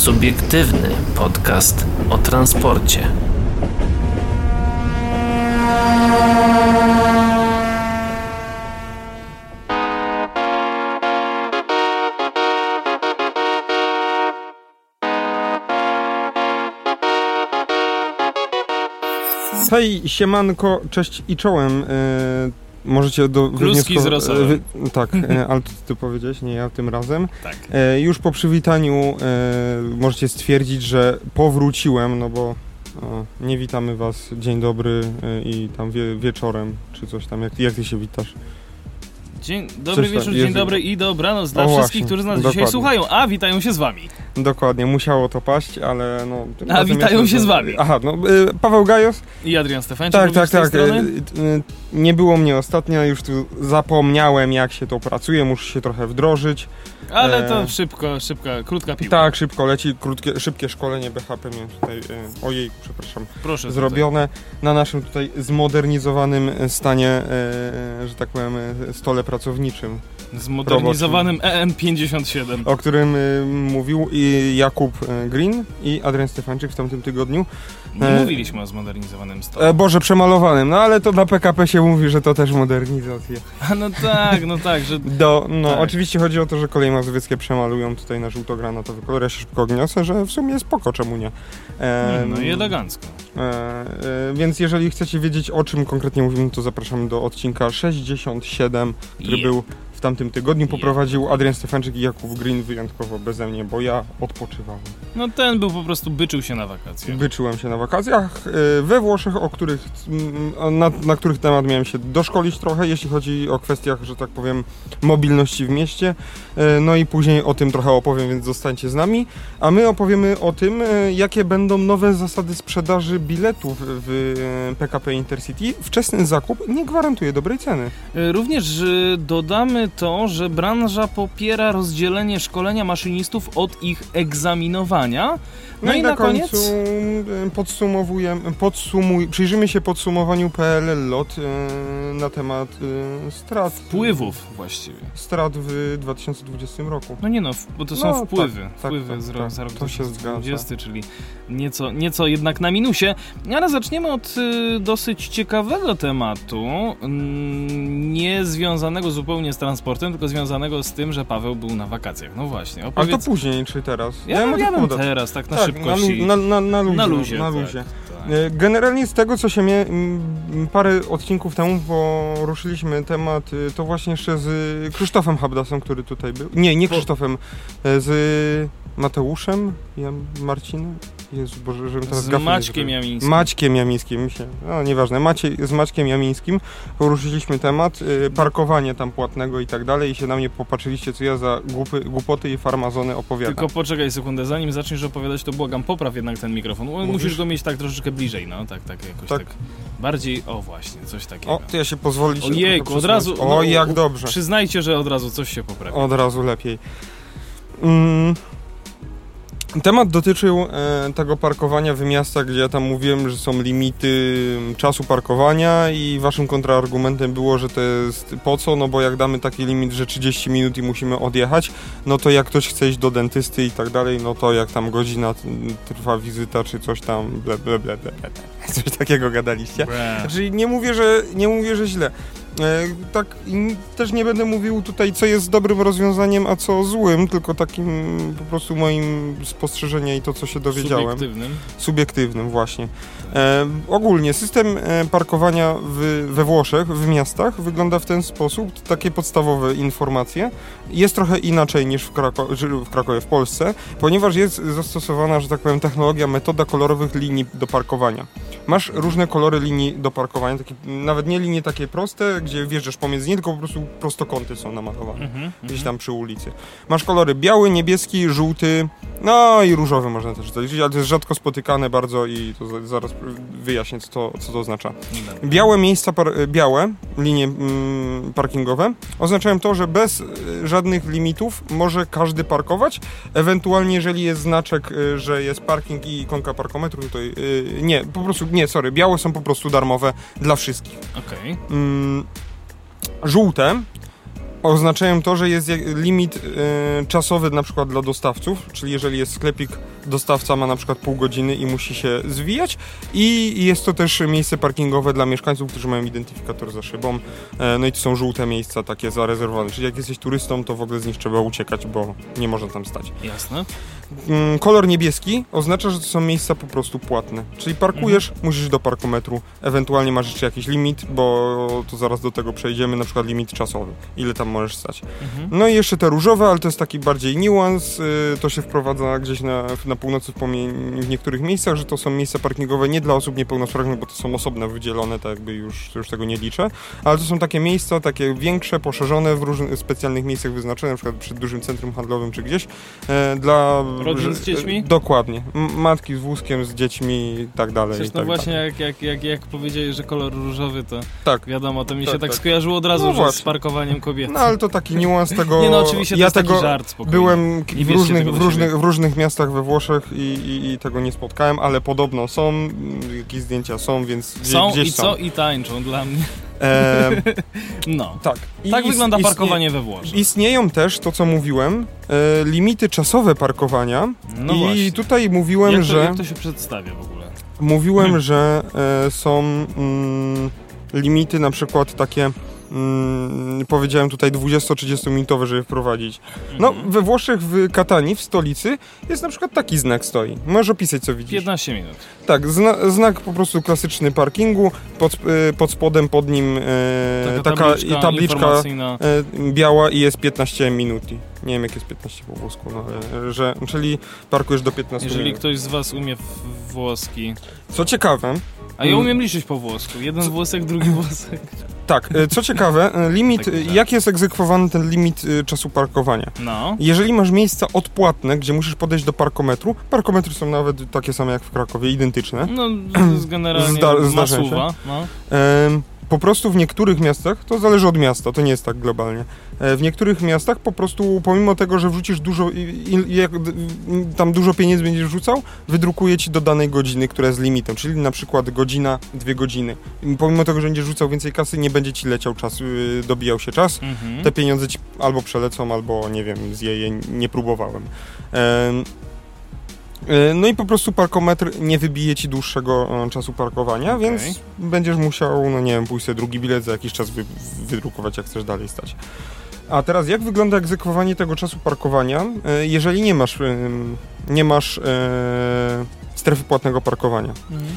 Subiektywny podcast o transporcie. Hej, siemanko, cześć i czołem. E, możecie do... Kluski z rosołem. wy- Tak, e, ale to ty powiedziałeś, nie ja tym razem. Tak. E, już po przywitaniu e, możecie stwierdzić, że powróciłem, no bo o, nie witamy was dzień dobry e, i tam wie, wieczorem, czy coś tam. Jak, jak ty się witasz? Dzień dobry Coś wieczór, dzień dobry i dobranoc dla O, wszystkich, właśnie, którzy nas dokładnie. dzisiaj słuchają, a witają się z wami. Dokładnie, musiało to paść, ale no... A, witają się z wami. Aha, no, e, Paweł Gajos? I Adrian Stefańczyk Tak, tak, tak. E, e, Nie było mnie ostatnio, już tu zapomniałem jak się to pracuje, muszę się trochę wdrożyć. Ale to e, szybko, szybka, krótka piłka. Tak, szybko leci, krótkie, szybkie szkolenie BHP miałem tutaj, e, ojej, przepraszam, Proszę. zrobione na naszym tutaj zmodernizowanym stanie, e, że tak powiem, stole pracowniczym, Tutaj. Zmodernizowanym E EN57. o którym e, mówił i Jakub e, Green i Adrian Stefańczyk w tamtym tygodniu. Nie e, mówiliśmy o zmodernizowanym stole. E, Boże, przemalowanym, no ale to dla PKP się mówi, że to też modernizacja. A no tak, no tak, że Do, no Tak. oczywiście chodzi o to, że koleje mazowieckie przemalują tutaj na żółto-granatowy kolor. Ja się szybko odniosę, że w sumie spoko, czemu nie. E, no i elegancko. e, e, więc jeżeli chcecie wiedzieć o czym konkretnie mówimy, to zapraszam do odcinka 67, który Yeah. był w tamtym tygodniu. Poprowadził Adrian Stefańczyk i Jakub Green wyjątkowo beze mnie, bo ja odpoczywałem. No ten był po prostu byczył się na wakacje. Byczyłem się na wakacjach e, we Włoszech, o których, mm, na, na których temat miałem się doszkolić trochę, jeśli chodzi o kwestiach, że tak powiem, mobilności w mieście. E, No i później o tym trochę opowiem, więc zostańcie z nami. A my opowiemy o tym, e, jakie będą nowe zasady sprzedaży biletów w PKP Intercity. Wczesny zakup nie gwarantuje dobrej ceny. Również dodamy to, że branża popiera rozdzielenie szkolenia maszynistów od ich egzaminowania. No, i, na, końcu e, podsumowujemy, podsumuj, przyjrzymy się podsumowaniu PLL LOT na temat strat. Wpływów właściwie. Strat w 2020 roku. No nie no, bo to są No, wpływy. tak, tak, wpływy tak, z tak, za rok to się 2020, czyli nieco, nieco jednak na minusie. Ale zaczniemy od y, dosyć ciekawego tematu, nie związanego zupełnie z transportem, tylko związanego z tym, że Paweł był na wakacjach. No właśnie, Ale to opowiedz... później, czy teraz? ja, mogę ja bym. Teraz, tak na tak, szybkości. Na, na, na, na luzie. na luzie. Na tak, luzie. tak. E, Generalnie z tego, co się mie- m, parę odcinków temu poruszyliśmy temat, y, to właśnie jeszcze z Krzysztofem Habdasem, który tutaj był. Nie, nie Krzysztofem, e, z Mateuszem, Marcinem? Jezu Boże, żebym teraz Z Maćkiem. Jamińskim. Maćkiem Jamińskim, no nieważne, Maciej, z Maćkiem Jamińskim poruszyliśmy temat y, parkowania tam płatnego i tak dalej i się na mnie popatrzyliście, co ja za głupy, głupoty i farmazony opowiadam. Tylko poczekaj sekundę, zanim zaczniesz opowiadać, to błagam, popraw jednak ten mikrofon. Mówisz? Musisz go mieć tak troszeczkę bliżej, no, tak, tak, jakoś tak. Tak. Bardziej, o właśnie, coś takiego. O, to ja się pozwolić. Ojejku, od razu... O, no, jak dobrze. Przyznajcie, że od razu coś się poprawi. Od razu lepiej. Mm. Temat dotyczył e, tego parkowania w miastach, gdzie ja tam mówiłem, że są limity czasu parkowania i waszym kontrargumentem było, że to jest po co, no bo jak damy taki limit, że 30 minut i musimy odjechać, no to jak ktoś chce iść do dentysty i tak dalej, no to jak tam godzina trwa wizyta czy coś tam, ble, ble, ble, ble, ble. coś takiego gadaliście. Znaczy nie mówię, że nie mówię, że źle. E, tak też nie będę mówił tutaj, co jest dobrym rozwiązaniem, a co złym, tylko takim po prostu moim spostrzeżenia i to, co się dowiedziałem. Subiektywnym. Subiektywnym, właśnie. E, ogólnie system e, parkowania w, we Włoszech, w miastach wygląda w ten sposób, takie podstawowe informacje. Jest trochę inaczej niż w, Krako- w Krakowie, w Polsce, ponieważ jest zastosowana, że tak powiem, technologia, metoda kolorowych linii do parkowania. Masz różne kolory linii do parkowania, takie, nawet nie linie takie proste, gdzie wjeżdżasz pomiędzy nie, tylko po prostu prostokąty są namalowane Mhm, gdzieś mhm. tam przy ulicy. Masz kolory biały, niebieski, żółty, no i różowy można też zaliczyć, ale to jest rzadko spotykane bardzo i to za- zaraz wyjaśnię, co to, co to oznacza. Białe miejsca, białe linie mm, parkingowe oznaczają to, że bez y, żadnych limitów może każdy parkować, ewentualnie jeżeli jest znaczek, y, że jest parking i ikonka parkometru, to y, nie, po prostu, nie, sorry, białe są po prostu darmowe dla wszystkich. Okej. Mm, żółte oznaczają to, że jest limit y, czasowy na przykład dla dostawców, czyli jeżeli jest sklepik, dostawca ma na przykład pół godziny i musi się zwijać i jest to też miejsce parkingowe dla mieszkańców, którzy mają identyfikator za szybą, e, no i to są żółte miejsca takie zarezerwowane, czyli jak jesteś turystą, to w ogóle z nich trzeba uciekać, bo nie można tam stać. Jasne. Mm, kolor niebieski oznacza, że to są miejsca po prostu płatne. Czyli parkujesz, musisz do parkometru, ewentualnie masz jeszcze jakiś limit, bo to zaraz do tego przejdziemy, na przykład limit czasowy, ile tam możesz stać. Mhm. No i jeszcze te różowe, ale to jest taki bardziej niuans, y, to się wprowadza gdzieś na, na północy w, niektórych miejscach, że to są miejsca parkingowe nie dla osób niepełnosprawnych, bo to są osobne wydzielone, tak jakby już, już tego nie liczę, ale to są takie miejsca, takie większe, poszerzone, w różnych specjalnych miejscach wyznaczone, na przykład przy dużym centrum handlowym czy gdzieś, e, dla... Rodzin z dziećmi? Dokładnie. Matki z wózkiem, z dziećmi i tak dalej. i Zresztą tak właśnie dalej. jak, jak, jak, jak powiedziałeś, że kolor różowy, to Tak. wiadomo, to mi Tak, się tak, tak. skojarzyło od razu, No że z parkowaniem kobiet. No ale to taki niuans tego... Nie no, oczywiście to ja jest tego taki żart spokojnie. Byłem w różnych, w, różnych, w różnych miastach we Włoszech i, i, i tego nie spotkałem, ale podobno są, mm, jakieś zdjęcia są, więc gdzie, Są gdzieś i co? I tańczą dla mnie. E, No. tak. I tak wygląda istnie- parkowanie we Włoszech. Istnieją też, to co mówiłem, e, limity czasowe parkowania No i właśnie. tutaj mówiłem, jak, to, że... jak to się przedstawia w ogóle? Mówiłem, Hmm. że e, są mm, limity na przykład takie, mm, powiedziałem tutaj 20-30 minutowe, żeby wprowadzić. No, Mhm. we Włoszech, w Katanii, w stolicy, jest na przykład taki znak stoi. Możesz opisać, co widzisz. 15 minut. Tak, zna, znak po prostu klasyczny parkingu, pod, e, pod spodem, pod nim e, taka, tabliczka, tabliczka e, biała i jest 15 minut. Nie wiem, jak jest 15 po włosku, no, ale, że, czyli parkujesz do 15 Jeżeli minut. ktoś z was umie włoski. Co ciekawe, A ja Mm. umiem liczyć po włosku. Jeden włosek, drugi włosek. Tak, e, co ciekawe, e, limit, Taki e, żart. jak jest egzekwowany ten limit czasu parkowania? No. Jeżeli masz miejsca odpłatne, gdzie musisz podejść do parkometru, parkometry są nawet takie same jak w Krakowie, identyczne. No, z generalnie Zda- zdarza się. masuwa. No. Po prostu w niektórych miastach, to zależy od miasta, to nie jest tak globalnie. E, W niektórych miastach po prostu, pomimo tego, że wrzucisz dużo, tam dużo pieniędzy będziesz wrzucał, wydrukuje ci do danej godziny, która jest limitem, czyli na przykład godzina, dwie godziny. I pomimo tego, że będziesz rzucał więcej kasy, nie będzie ci leciał czas, y, dobijał się czas. Mhm. Te pieniądze ci albo przelecą, albo nie wiem, zje je, nie próbowałem. Em, No i po prostu parkometr nie wybije ci dłuższego e, czasu parkowania, Okej. więc będziesz musiał, no nie wiem, pójść sobie drugi bilet, za jakiś czas wy, wydrukować, jak chcesz dalej stać. A teraz jak wygląda egzekwowanie tego czasu parkowania, e, jeżeli nie masz, nie masz e, strefy płatnego parkowania? Mhm.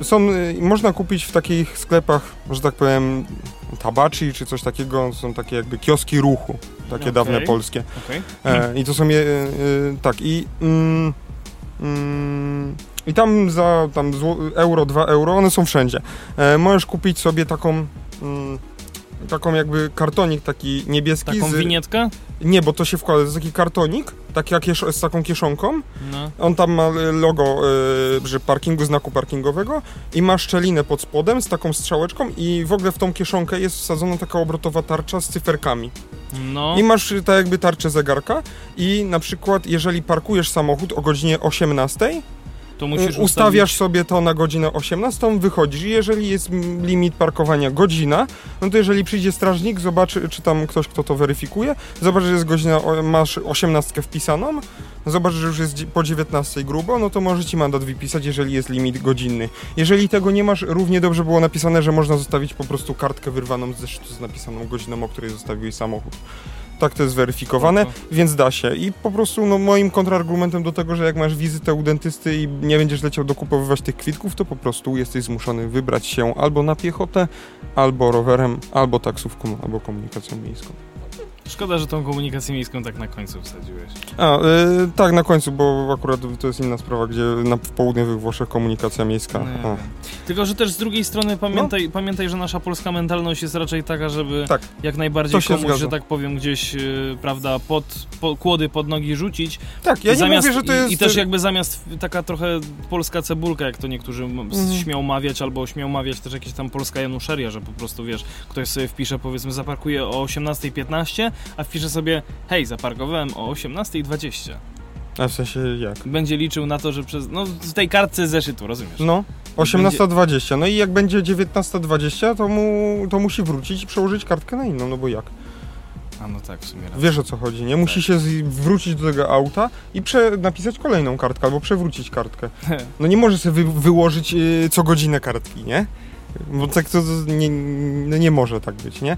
E, są, e, można kupić w takich sklepach, że tak powiem, tabaci czy coś takiego, są takie jakby kioski ruchu, takie Okej. dawne polskie. Okej. E, I to są, je, e, e, tak, i mm, mm, i tam za tam zło, euro, 2 euro, one są wszędzie. E, możesz kupić sobie taką mm, taką jakby kartonik taki niebieski Taką z... winietkę? Nie, bo to się wkłada, to jest taki kartonik, taki jak kiesz- z taką kieszonką, No. on tam ma e, logo e, że parkingu, znaku parkingowego i ma szczelinę pod spodem z taką strzałeczką i w ogóle w tą kieszonkę jest wsadzona taka obrotowa tarcza z cyferkami. No. I masz e, tak jakby tarczę zegarka i na przykład jeżeli parkujesz samochód o godzinie 18, To e, musisz ustawiasz ustawić- sobie to na godzinę 18, wychodzisz jeżeli jest limit parkowania godzina, no to jeżeli przyjdzie strażnik, zobaczy, czy tam ktoś, kto to weryfikuje, zobaczy, że jest godzina, masz 18 wpisaną, zobacz, że już jest po 19 grubo, no to może ci mandat wypisać, jeżeli jest limit godzinny. Jeżeli tego nie masz, równie dobrze było napisane, że można zostawić po prostu kartkę wyrwaną z zeszytu z napisaną godziną, o której zostawiłeś samochód. Tak to jest weryfikowane, Spoko. więc da się. I po prostu no, moim kontrargumentem do tego, że jak masz wizytę u dentysty i nie będziesz leciał dokupowywać tych kwitków, to po prostu jesteś zmuszony wybrać się albo na piechotę, albo rowerem, albo taksówką, albo komunikacją miejską. Szkoda, że tą komunikację miejską tak na końcu wsadziłeś. A, y, tak, na końcu, bo akurat to jest inna sprawa, gdzie na, w południowych Włoszech komunikacja miejska. Nie. Tylko, że też z drugiej strony pamiętaj, pamiętaj, że nasza polska mentalność jest raczej taka, żeby Tak. jak najbardziej komuś, zgadza. że tak powiem, gdzieś, yy, prawda, pod, po, kłody pod nogi rzucić. tak, ja nie zamiast, mówię, że to i, jest... I też jakby zamiast taka trochę polska cebulka, jak to niektórzy Mhm. śmiał mawiać, albo śmiał mawiać też jakieś tam polska januszeria, że po prostu, wiesz, ktoś sobie wpisze, powiedzmy, zaparkuje o 18.15, a wpisze sobie, hej, zaparkowałem o 18.20. A w sensie jak? Będzie liczył na to, że przez, no, w tej kartce zeszytu, rozumiesz? No, 18.20. No i jak będzie 19.20, to, mu, to musi wrócić i przełożyć kartkę na inną, no bo jak? A no tak, w sumie racja. Wiesz o co chodzi, nie? Musi Tak. się wrócić do tego auta i prze, napisać kolejną kartkę albo przewrócić kartkę. No nie może sobie wy, wyłożyć y, co godzinę kartki, nie? Bo tak to to nie, no nie może tak być, nie?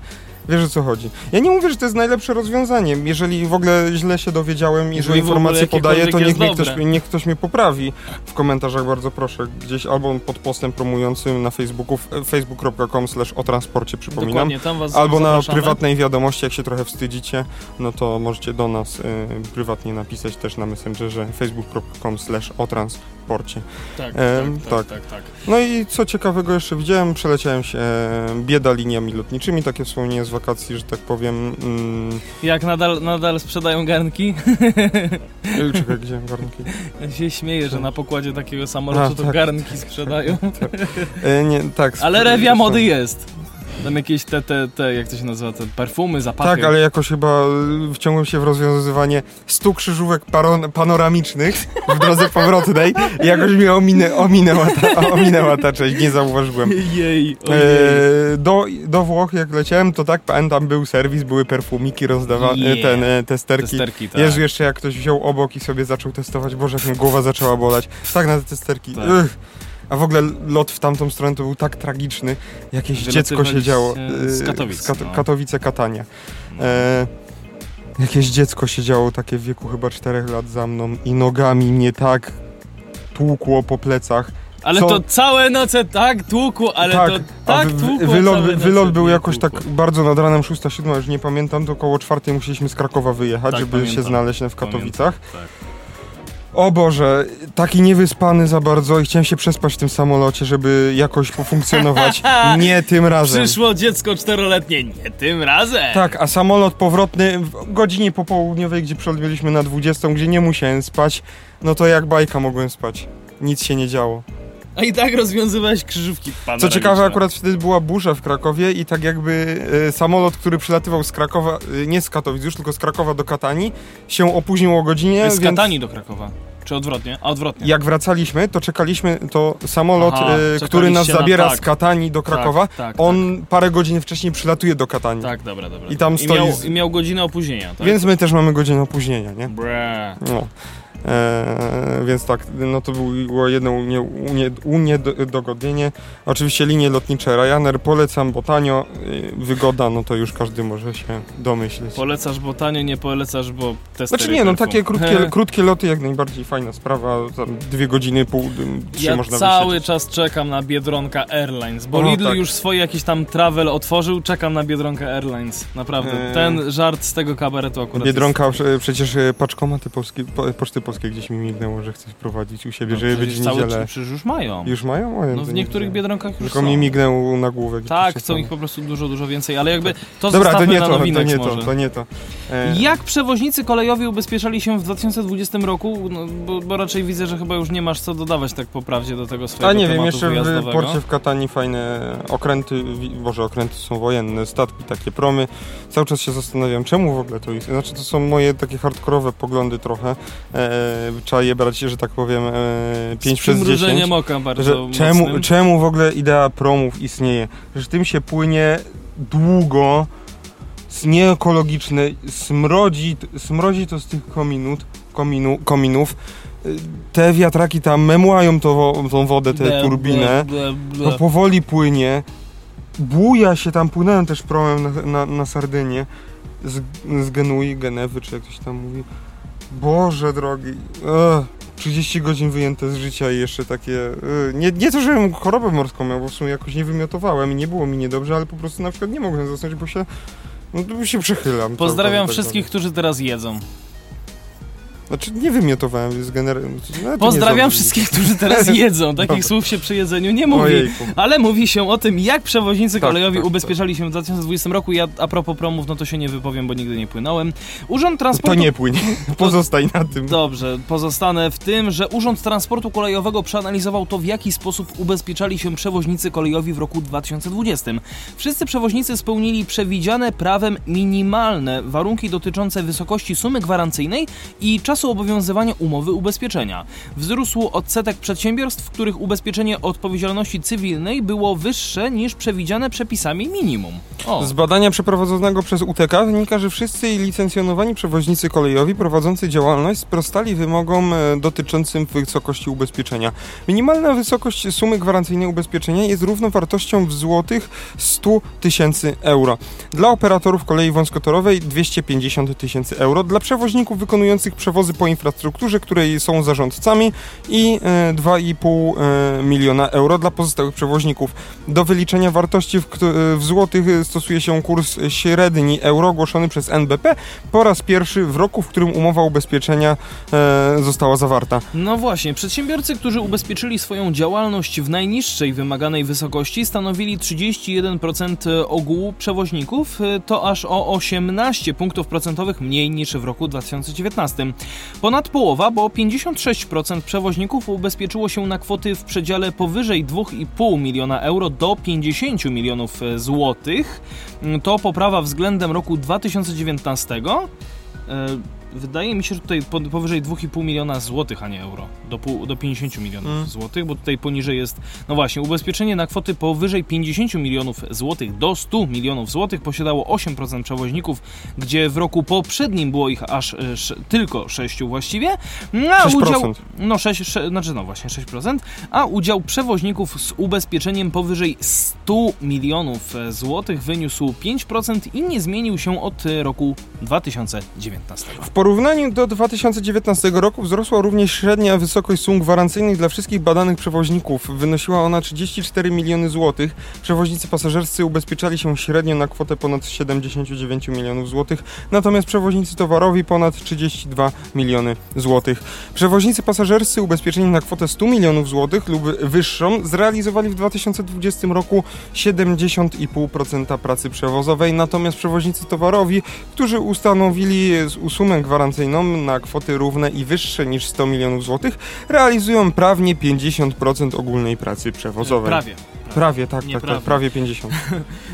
Wiesz o co chodzi. Ja nie mówię, że to jest najlepsze rozwiązanie. Jeżeli w ogóle źle się dowiedziałem i Jeżeli że informacje podaję, to niech, niech, ktoś, niech ktoś mnie poprawi w komentarzach, bardzo proszę. Gdzieś albo pod postem promującym na Facebooku, f- facebook.com slash o transporcie, przypominam. Albo na zapraszamy. prywatnej wiadomości, jak się trochę wstydzicie, no to możecie do nas y, prywatnie napisać też na Messengerze facebook.com slash o transporcie. Tak, Em, tak, tak. tak, tak, tak. No i co ciekawego jeszcze widziałem, przeleciałem się e, bieda liniami lotniczymi, takie wspomnienie z wakacji, że tak powiem. Mm, Jak nadal, nadal sprzedają garnki? e, czekaj, gdzie garnki? Ja się śmieję, że na pokładzie takiego samolotu A, to tak. garnki sprzedają. E, nie, tak. Ale rewia mody jest. Tam jakieś te, te, te, jak to się nazywa, te perfumy, zapachy. Tak, ale jakoś chyba y, wciągłem się w rozwiązywanie stu krzyżówek paron- panoramicznych w drodze powrotnej i jakoś mi ominę, ominęła, ta, ominęła ta część, nie zauważyłem. Jej. E, do, do Włoch jak leciałem, to tak, pamiętam, był serwis, były perfumiki rozdawane, Yeah. ten, e, testerki. Testerki, tak. Jezu, jeszcze jak ktoś wziął obok i sobie zaczął testować, Boże, jak mi głowa zaczęła bolać. Tak, na te testerki. Tak. A w ogóle lot w tamtą stronę to był tak tragiczny. Jakieś dziecko się Wylatywaliście działo. z Katowic, z Kat- no. Katowice, Katania. E, jakieś dziecko siedziało takie w wieku chyba 4 lat za mną i nogami mnie tak tłukło po plecach. Ale co- to całe noce tak tłukło, ale tak, to tak wy- tłukło wylot, wylot był jakoś tłukło. tak bardzo nad ranem 6-7, już nie pamiętam, to około czwartej musieliśmy z Krakowa wyjechać, Tak, żeby się pamiętam. znaleźć w Pamiętam, Katowicach. tak. O Boże, taki niewyspany za bardzo i chciałem się przespać w tym samolocie, żeby jakoś pofunkcjonować. nie tym razem. Przyszło dziecko czteroletnie, nie tym razem. Tak, a samolot powrotny w godzinie popołudniowej, gdzie przelotbiliśmy na 20, gdzie nie musiałem spać, no to jak bajka mogłem spać. Nic się nie działo. A i tak rozwiązywałeś krzyżówki Co ciekawe, akurat wtedy była burza w Krakowie i tak jakby e, samolot, który przylatywał z Krakowa, e, nie z Katowic już, tylko z Krakowa do Katani, się opóźnił o godzinie, Z więc Katani do Krakowa. Czy odwrotnie? A odwrotnie. jak wracaliśmy, to czekaliśmy, to samolot, Aha, e, który nas czekaliście na- zabiera tak. z Katani do Krakowa, Tak, tak, on parę godzin wcześniej przylatuje do Katani. Tak, dobra, dobra. I tam I stoi miał, z- I miał godzinę opóźnienia, tak? Więc my też mamy godzinę opóźnienia, nie? Bre. No. Eee, więc tak, no to było jedno unie, unie, uniedogodnienie. Oczywiście linie lotnicze Ryanair polecam, bo tanio, yy, wygoda, no to już każdy może się domyśleć. Polecasz, bo tanio, nie polecasz, bo testery Znaczy nie, no takie krótkie, krótkie loty jak najbardziej fajna sprawa, tam dwie godziny, pół, trzy Ja można cały wysiedzieć. czas czekam na Biedronka Airlines, bo Lidl tak. już swoje jakiś tam travel otworzył, czekam na Biedronka Airlines. Naprawdę, Eee. ten żart z tego kabaretu akurat Biedronka, jest... prze- przecież e, paczkomaty polskie, po, Poczty Polskiej gdzieś mi mignęło, że chce wprowadzić u siebie, No, żeby być w cały, niedzielę. Przecież już mają. Już mają? O, ja No w nie niektórych widziałem. Biedronkach już Tylko są. mi mignęło na główek. Tak, chcą są. ich po prostu dużo, dużo więcej, ale jakby to Dobra, to nie to, to nie może. to, to nie to. E, Jak przewoźnicy kolejowi ubezpieczali się w 2020 roku? No, bo, bo raczej widzę, że chyba już nie masz co dodawać tak po prawdzie do tego swojego A nie wiem, jeszcze w porcie w Katani fajne okręty, boże okręty są wojenne, statki, takie promy. Cały czas się zastanawiam, czemu w ogóle to jest. Znaczy to są moje takie hardkorowe poglądy trochę. E, trzeba je brać, że tak powiem, e, 5 Z przez 10. przymrużeniem oka bardzo Że czemu, mocnym. czemu w ogóle idea promów istnieje? Że tym się płynie długo, s- nieekologiczne, smrodzi, smrodzi to z tych kominut, kominu, kominów. Y, Te wiatraki tam memłają to, tą wodę, tę Ble, turbinę. ble, ble, To ble. powoli płynie. Buja się tam, płynąłem też promem na, na, na Sardynię z, z Genui, Genewy, czy jak to się tam mówi. Boże drogi. Ech, 30 godzin wyjęte z życia i jeszcze takie... e, nie, nie to, żebym chorobę morską miał, bo w sumie jakoś nie wymiotowałem i nie było mi niedobrze, ale po prostu na przykład nie mogłem zasnąć, bo się... No to się przechylam. Pozdrawiam całkowicie, wszystkich, którzy teraz jedzą. Znaczy nie wymiotowałem z generalnie. Pozdrawiam wszystkich, którzy teraz jedzą. Takich słów się przy jedzeniu nie mówi. Ojejku. Ale mówi się o tym, jak przewoźnicy Tak, kolejowi tak, ubezpieczali się w 2020 roku. Ja a propos promów, no to się nie wypowiem, bo nigdy nie płynąłem. Urząd To Transportu... nie płynie. Pozostań na tym. Dobrze, pozostanę w tym, że Urząd Transportu Kolejowego przeanalizował to, w jaki sposób ubezpieczali się przewoźnicy kolejowi w roku 2020. Wszyscy przewoźnicy spełnili przewidziane prawem minimalne warunki dotyczące wysokości sumy gwarancyjnej i czasu czasu obowiązywania umowy ubezpieczenia. Wzrósł odsetek przedsiębiorstw, w których ubezpieczenie odpowiedzialności cywilnej było wyższe niż przewidziane przepisami minimum. O. Z badania przeprowadzonego przez UTK wynika, że wszyscy licencjonowani przewoźnicy kolejowi prowadzący działalność sprostali wymogom e, dotyczącym wysokości ubezpieczenia. Minimalna wysokość sumy gwarancyjnej ubezpieczenia jest równowartością w złotych 100 tysięcy euro. Dla operatorów kolei wąskotorowej 250 tysięcy euro. Dla przewoźników wykonujących przewozy po infrastrukturze, której są zarządcami i e, 2,5 e, miliona euro dla pozostałych przewoźników. Do wyliczenia wartości w, e, w złotych e, stosuje się kurs średni euro ogłoszony przez NBP po raz pierwszy w roku, w którym umowa ubezpieczenia e, została zawarta. No właśnie, przedsiębiorcy, którzy ubezpieczyli swoją działalność w najniższej wymaganej wysokości, stanowili 31% ogółu przewoźników, to aż o 18 punktów procentowych mniej niż w roku 2019. Ponad połowa, bo 56% przewoźników ubezpieczyło się na kwoty w przedziale powyżej 2,5 miliona euro do 50 milionów złotych. To poprawa względem roku 2019. Wydaje mi się, że tutaj po- powyżej 2,5 miliona złotych, a nie euro. Do, pół, do 50 milionów Mm. złotych, bo tutaj poniżej jest. No właśnie, ubezpieczenie na kwoty powyżej 50 milionów złotych do 100 milionów złotych posiadało 8% przewoźników, gdzie w roku poprzednim było ich aż e, sz, tylko 6 właściwie. A 6%. udział. No 6, 6, znaczy no właśnie 6%, a udział przewoźników z ubezpieczeniem powyżej 100 milionów e, złotych wyniósł 5% i nie zmienił się od e, roku 2019. Porównaniu do 2019 roku wzrosła również średnia wysokość sum gwarancyjnych dla wszystkich badanych przewoźników. Wynosiła ona 34 miliony złotych. Przewoźnicy pasażerscy ubezpieczali się średnio na kwotę ponad 79 milionów złotych, natomiast przewoźnicy towarowi ponad 32 miliony złotych. Przewoźnicy pasażerscy ubezpieczeni na kwotę 100 milionów złotych lub wyższą zrealizowali w 2020 roku 70,5% pracy przewozowej, natomiast przewoźnicy towarowi, którzy ustanowili sumę gwarancyjną na kwoty równe i wyższe niż 100 milionów złotych, realizują prawnie 50% ogólnej pracy przewozowej. Prawie. Prawie, tak, tak, Nieprawda. tak, prawie 50.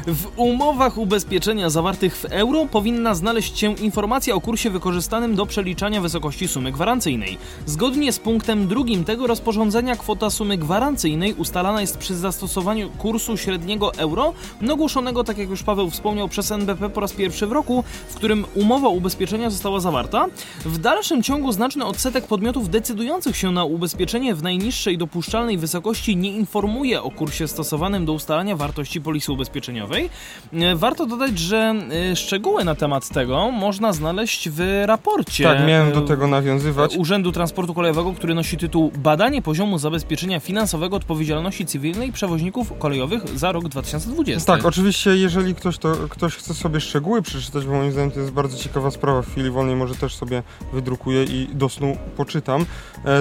W umowach ubezpieczenia zawartych w euro powinna znaleźć się informacja o kursie wykorzystanym do przeliczania wysokości sumy gwarancyjnej. Zgodnie z punktem drugim tego rozporządzenia kwota sumy gwarancyjnej ustalana jest przy zastosowaniu kursu średniego euro, ogłoszonego, tak jak już Paweł wspomniał, przez NBP po raz pierwszy w roku, w którym umowa ubezpieczenia została zawarta. W dalszym ciągu znaczny odsetek podmiotów decydujących się na ubezpieczenie w najniższej dopuszczalnej wysokości nie informuje o kursie stosowanym do ustalania wartości polisy ubezpieczeniowej. E, Warto dodać, że e, szczegóły na temat tego można znaleźć w raporcie. Tak, miałem do e, tego nawiązywać. Urzędu Transportu Kolejowego, który nosi tytuł Badanie poziomu zabezpieczenia finansowego odpowiedzialności cywilnej przewoźników kolejowych za rok 2020. Tak, oczywiście, jeżeli ktoś, to, ktoś chce sobie szczegóły przeczytać, bo moim zdaniem to jest bardzo ciekawa sprawa, w chwili wolnej może też sobie wydrukuję i do snu poczytam.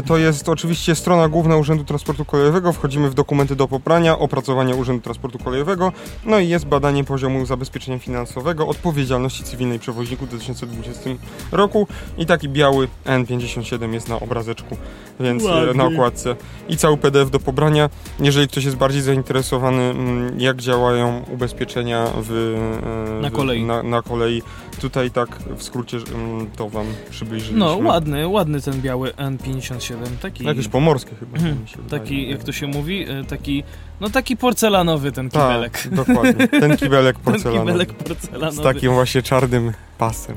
To jest oczywiście strona główna Urzędu Transportu Kolejowego, wchodzimy w dokumenty do poprania, opracowania Urzędu Transportu Kolejowego, no i jest badanie poziomu zabezpieczenia finansowego, odpowiedzialności cywilnej przewoźników w 2020 roku i taki biały N57 jest na obrazeczku, więc e, Ładnie. na okładce i cały PDF do pobrania. Jeżeli ktoś jest bardziej zainteresowany, mm, jak działają ubezpieczenia w, e, Na w- kolei. Na, na kolei, tutaj tak w skrócie mm, to wam przybliżyliśmy. No, ładny, ładny ten biały N57, taki... Jakieś pomorskie chyba. Mhm. Taki, jak to się mówi, e, taki, no taki porcelanowy ten Tak, kibelek. dokładnie. Ten kibelek Ten porcelanowy. kibelek Z porcelanowy. takim właśnie czarnym pasem.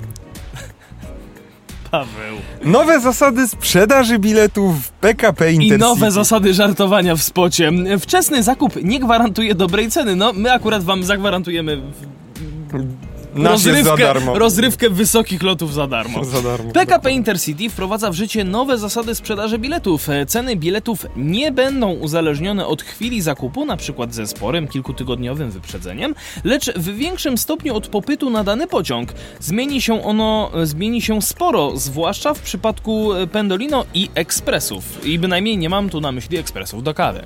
Paweł. Nowe zasady sprzedaży biletów w PKP I Intercity. nowe zasady żartowania w spocie. Wczesny zakup nie gwarantuje dobrej ceny. No, my akurat wam zagwarantujemy w- Nasz jest za darmo. rozrywkę wysokich lotów za darmo. Za darmo. PKP Intercity wprowadza w życie nowe zasady sprzedaży biletów. E, Ceny biletów nie będą uzależnione od chwili zakupu, na przykład ze sporym kilkutygodniowym wyprzedzeniem, lecz w większym stopniu od popytu na dany pociąg. Zmieni się ono, e, zmieni się sporo, zwłaszcza w przypadku e, Pendolino i ekspresów. I bynajmniej nie mam tu na myśli ekspresów do kawy.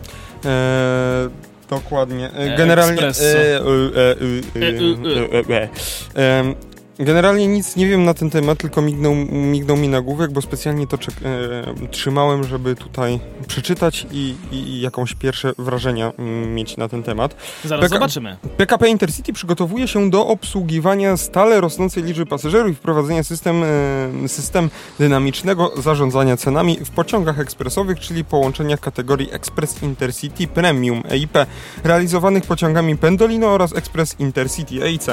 Eee, dokładnie. E, E, Generalnie. Generalnie nic nie wiem na ten temat, tylko mignął, mignął mi nagłówek, bo specjalnie to czek- e, trzymałem, żeby tutaj przeczytać i, i, i jakąś pierwsze wrażenia mm, mieć na ten temat. Zaraz PK zobaczymy. PKP Intercity przygotowuje się do obsługiwania stale rosnącej liczby pasażerów i wprowadzenia system, e, system dynamicznego zarządzania cenami w pociągach ekspresowych, czyli połączeniach kategorii Express Intercity Premium EIP, realizowanych pociągami Pendolino oraz Express Intercity EIC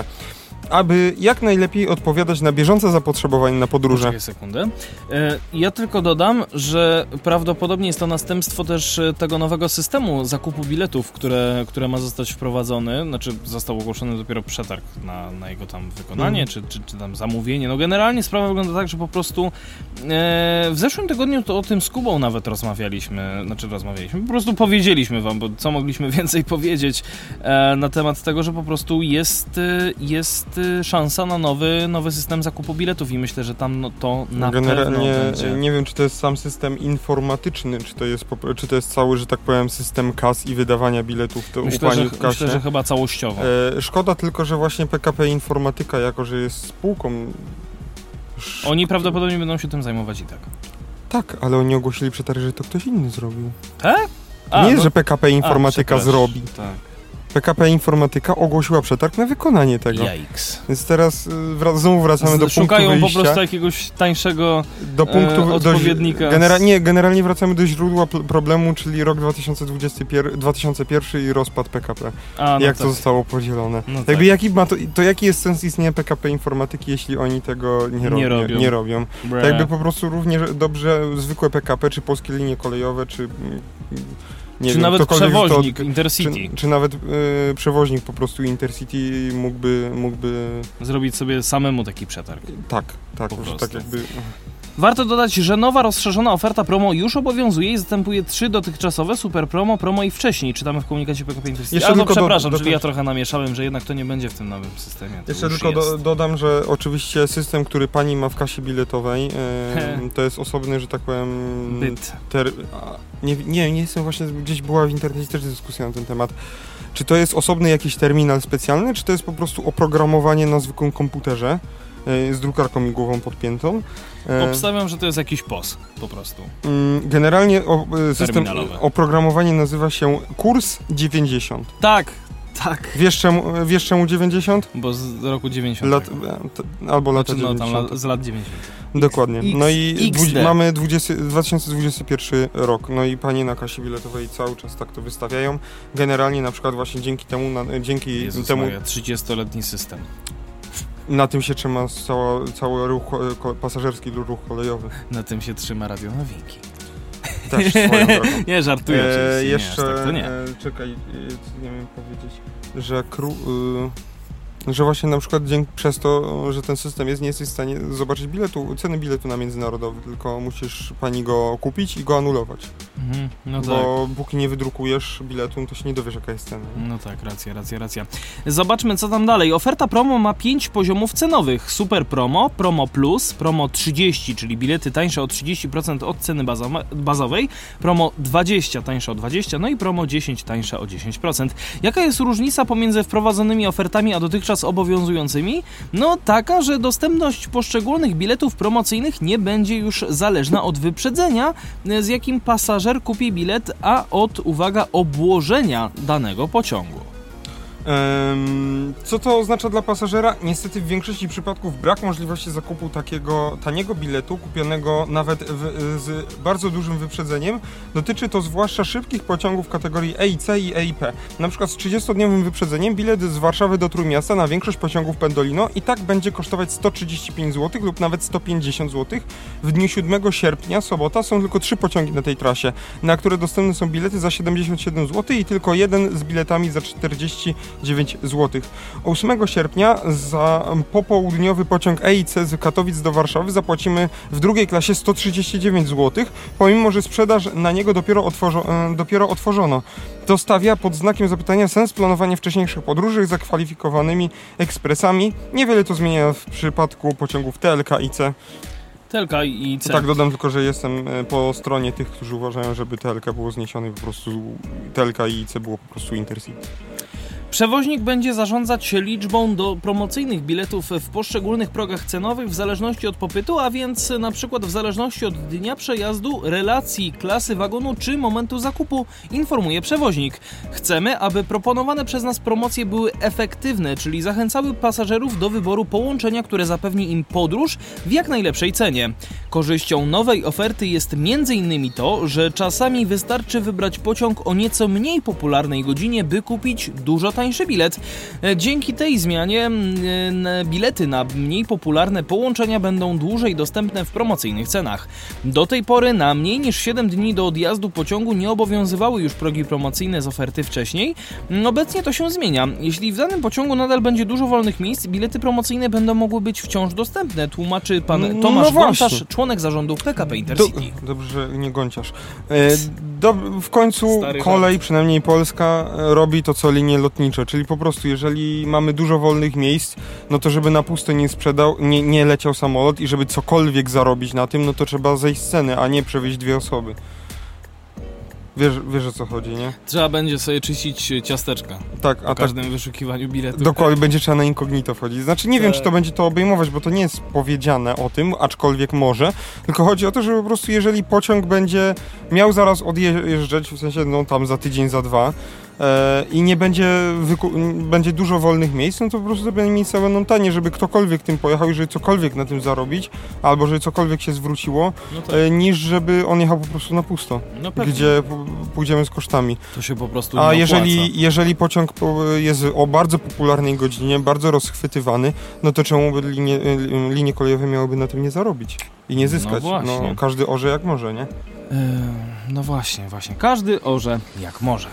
aby jak najlepiej odpowiadać na bieżące zapotrzebowanie na podróże. Poczekaj sekundę. E, Ja tylko dodam, że prawdopodobnie jest to następstwo też e, tego nowego systemu zakupu biletów, które, które ma zostać wprowadzony. Znaczy został ogłoszony dopiero przetarg na, na jego tam wykonanie, Mhm. czy, czy, czy tam zamówienie. No generalnie sprawa wygląda tak, że po prostu e, w zeszłym tygodniu to o tym z Kubą nawet rozmawialiśmy, znaczy rozmawialiśmy, po prostu powiedzieliśmy wam, bo co mogliśmy więcej powiedzieć na temat tego, że po prostu jest, jest szansa na nowy, nowy system zakupu biletów i myślę, że tam no, to na Generalnie pewno będzie. nie wiem, czy to jest sam system informatyczny, czy to jest, czy to jest cały, że tak powiem, system kas i wydawania biletów to Myślę, że, w kasie. myślę, że chyba całościowo. E, szkoda tylko, że właśnie PKP Informatyka, jako że jest spółką... Oni prawdopodobnie będą się tym zajmować i tak. Tak, ale oni ogłosili przetarg, że to ktoś inny zrobił. Tak? nie no- że PKP a, Informatyka przepraszam. zrobi. Tak. PKP Informatyka ogłosiła przetarg na wykonanie tego. Jajks. Więc teraz y, wra- znowu wracamy do punktu Szukają po wyjścia. prostu jakiegoś tańszego... do punktu e, do, odpowiednika genera- z- nie, generalnie wracamy do źródła pl- problemu, czyli rok 2021, 2001 i rozpad PKP. A, no jak tak. to zostało podzielone. No Jakby tak. jaki ma to, to jaki jest sens istnienia PKP Informatyki, jeśli oni tego nie, robią? Nie robią. Nie robią. Bre. Jakby po prostu równie dobrze zwykłe PKP, czy polskie linie kolejowe, czy mm, nie Czy wiem, nawet ktokolwiek to- przewoźnik czy, Intercity czy nawet y, przewoźnik po prostu Intercity mógłby, mógłby zrobić sobie samemu taki przetarg. tak, tak, tak jakby Warto dodać, że nowa rozszerzona oferta promo już obowiązuje i zastępuje trzy dotychczasowe super promo, promo i wcześniej. Czytamy w komunikacie PKP Intercity. Jeszcze A, no, tylko do- przepraszam, do- czyli ja trochę namieszałem, że jednak to nie będzie w tym nowym systemie. To Jeszcze tylko do, dodam, że oczywiście system, który pani ma w kasie biletowej, to jest osobny, że tak powiem... Byt. Ter, nie, nie, nie jestem właśnie, gdzieś była w internecie też dyskusja na ten temat. Czy to jest osobny jakiś terminal specjalny, czy to jest po prostu oprogramowanie na zwykłym komputerze e, z drukarką migłową podpiętą? E, Obstawiam, że to jest jakiś POS po prostu. mm, Generalnie o, e, system, oprogramowanie nazywa się Kurs 90. Tak, tak. Wiesz czemu, wiesz czemu 90? Bo z roku 90. Lat, e, albo lata znaczy, no, 90. tam z lat 90. Dokładnie. X- No i dwu- mamy 20, 2021 rok. No i panie na kasie biletowej cały czas tak to wystawiają. Generalnie na przykład właśnie dzięki temu, na, dzięki Jezus temu Maria, 30-letni system. Na tym się trzyma cała, cały ruch ko- ko- pasażerski ruch kolejowy. Na tym się trzyma Radio Nowinki. Też swoją drogą. nie, żartuję E, jeszcze, nie, tak nie. E, czekaj, e, co nie wiem powiedzieć, że kru, y, że właśnie na przykład dzięki przez to, że ten system jest, nie jesteś w stanie zobaczyć biletu, ceny biletu na międzynarodowy, tylko musisz pani go kupić i go anulować. Mhm, no tak. Bo póki nie wydrukujesz biletu, to się nie dowiesz jaka jest cena. No tak, racja, racja, racja. Zobaczmy co tam dalej. Oferta promo ma 5 poziomów cenowych. Super promo, promo plus, promo 30, czyli bilety tańsze o 30% od ceny bazo- bazowej, promo 20 tańsze o 20, no i promo 10 tańsze o 10%. Jaka jest różnica pomiędzy wprowadzonymi ofertami a dotychczas obowiązującymi? No taka, że dostępność poszczególnych biletów promocyjnych nie będzie już zależna od wyprzedzenia, z jakim pasażer kupi bilet, a od, uwaga, obłożenia danego pociągu. Co to oznacza dla pasażera? Niestety w większości przypadków brak możliwości zakupu takiego taniego biletu, kupionego nawet w, z bardzo dużym wyprzedzeniem. Dotyczy to zwłaszcza szybkich pociągów kategorii EIC i EIP. Na przykład z 30-dniowym wyprzedzeniem bilet z Warszawy do Trójmiasta na większość pociągów Pendolino i tak będzie kosztować 135 zł lub nawet 150 zł. W dniu 7 sierpnia, sobota, są tylko trzy pociągi na tej trasie, na które dostępne są bilety za 77 zł i tylko jeden z biletami za 40 9 zł. 8 sierpnia za popołudniowy pociąg EIC z Katowic do Warszawy zapłacimy w drugiej klasie 139 zł, pomimo że sprzedaż na niego dopiero, otworzo, e, dopiero otworzono. To stawia pod znakiem zapytania sens planowania wcześniejszych podróży zakwalifikowanymi ekspresami. Niewiele to zmienia w przypadku pociągów TLK IC. Telka i To C. tak dodam tylko, że jestem e, po stronie tych, którzy uważają, żeby TLK było zniesione i po prostu TLK i IC było po prostu Intercity. Przewoźnik będzie zarządzać liczbą do promocyjnych biletów w poszczególnych progach cenowych w zależności od popytu, a więc na przykład w zależności od dnia przejazdu, relacji, klasy wagonu czy momentu zakupu, informuje przewoźnik. Chcemy, aby proponowane przez nas promocje były efektywne, czyli zachęcały pasażerów do wyboru połączenia, które zapewni im podróż w jak najlepszej cenie. Korzyścią nowej oferty jest m.in. to, że czasami wystarczy wybrać pociąg o nieco mniej popularnej godzinie, by kupić dużo tańszy bilet. E, Dzięki tej zmianie mm, e, bilety na mniej popularne połączenia będą dłużej dostępne w promocyjnych cenach. Do tej pory na mniej niż 7 dni do odjazdu pociągu nie obowiązywały już progi promocyjne z oferty wcześniej. Mm, Obecnie to się zmienia. Jeśli w danym pociągu nadal będzie dużo wolnych miejsc, bilety promocyjne będą mogły być wciąż dostępne, tłumaczy pan No Tomasz właśnie. Wątarz, członek zarządu PKP Do, Intercity. dobrze, że nie gąciarz. E, do, w końcu Stary kolej, żart. przynajmniej Polska, e, robi to co linie lotnicze, czyli po prostu jeżeli mamy dużo wolnych miejsc, no to żeby na pusto nie sprzedał, nie, nie leciał samolot i żeby cokolwiek zarobić na tym, no to trzeba zejść z ceny, a nie przewieźć dwie osoby. Wiesz, wiesz o co chodzi, nie? Trzeba będzie sobie czyścić ciasteczka Tak, po a tak każdym wyszukiwaniu biletu. Dokładnie, będzie trzeba na incognito wchodzić. Znaczy nie wiem, Tak. czy to będzie to obejmować, bo to nie jest powiedziane o tym, aczkolwiek może. Tylko chodzi o to, że po prostu jeżeli pociąg będzie miał zaraz odjeżdżać, w sensie no tam za tydzień, za dwa, i nie będzie, będzie dużo wolnych miejsc, no to po prostu te miejsca będą tanie, żeby ktokolwiek tym pojechał i żeby cokolwiek na tym zarobić, albo żeby cokolwiek się zwróciło, No tak, e, niż żeby on jechał po prostu na pusto, no gdzie pójdziemy z kosztami. To się po prostu nie A opłaca. jeżeli, jeżeli pociąg po- jest o bardzo popularnej godzinie, bardzo rozchwytywany, no to czemu by linie, y, linie kolejowe miałyby na tym nie zarobić i nie zyskać? No właśnie. każdy orze jak może, nie? Ehm, no właśnie, właśnie. Każdy orze jak może.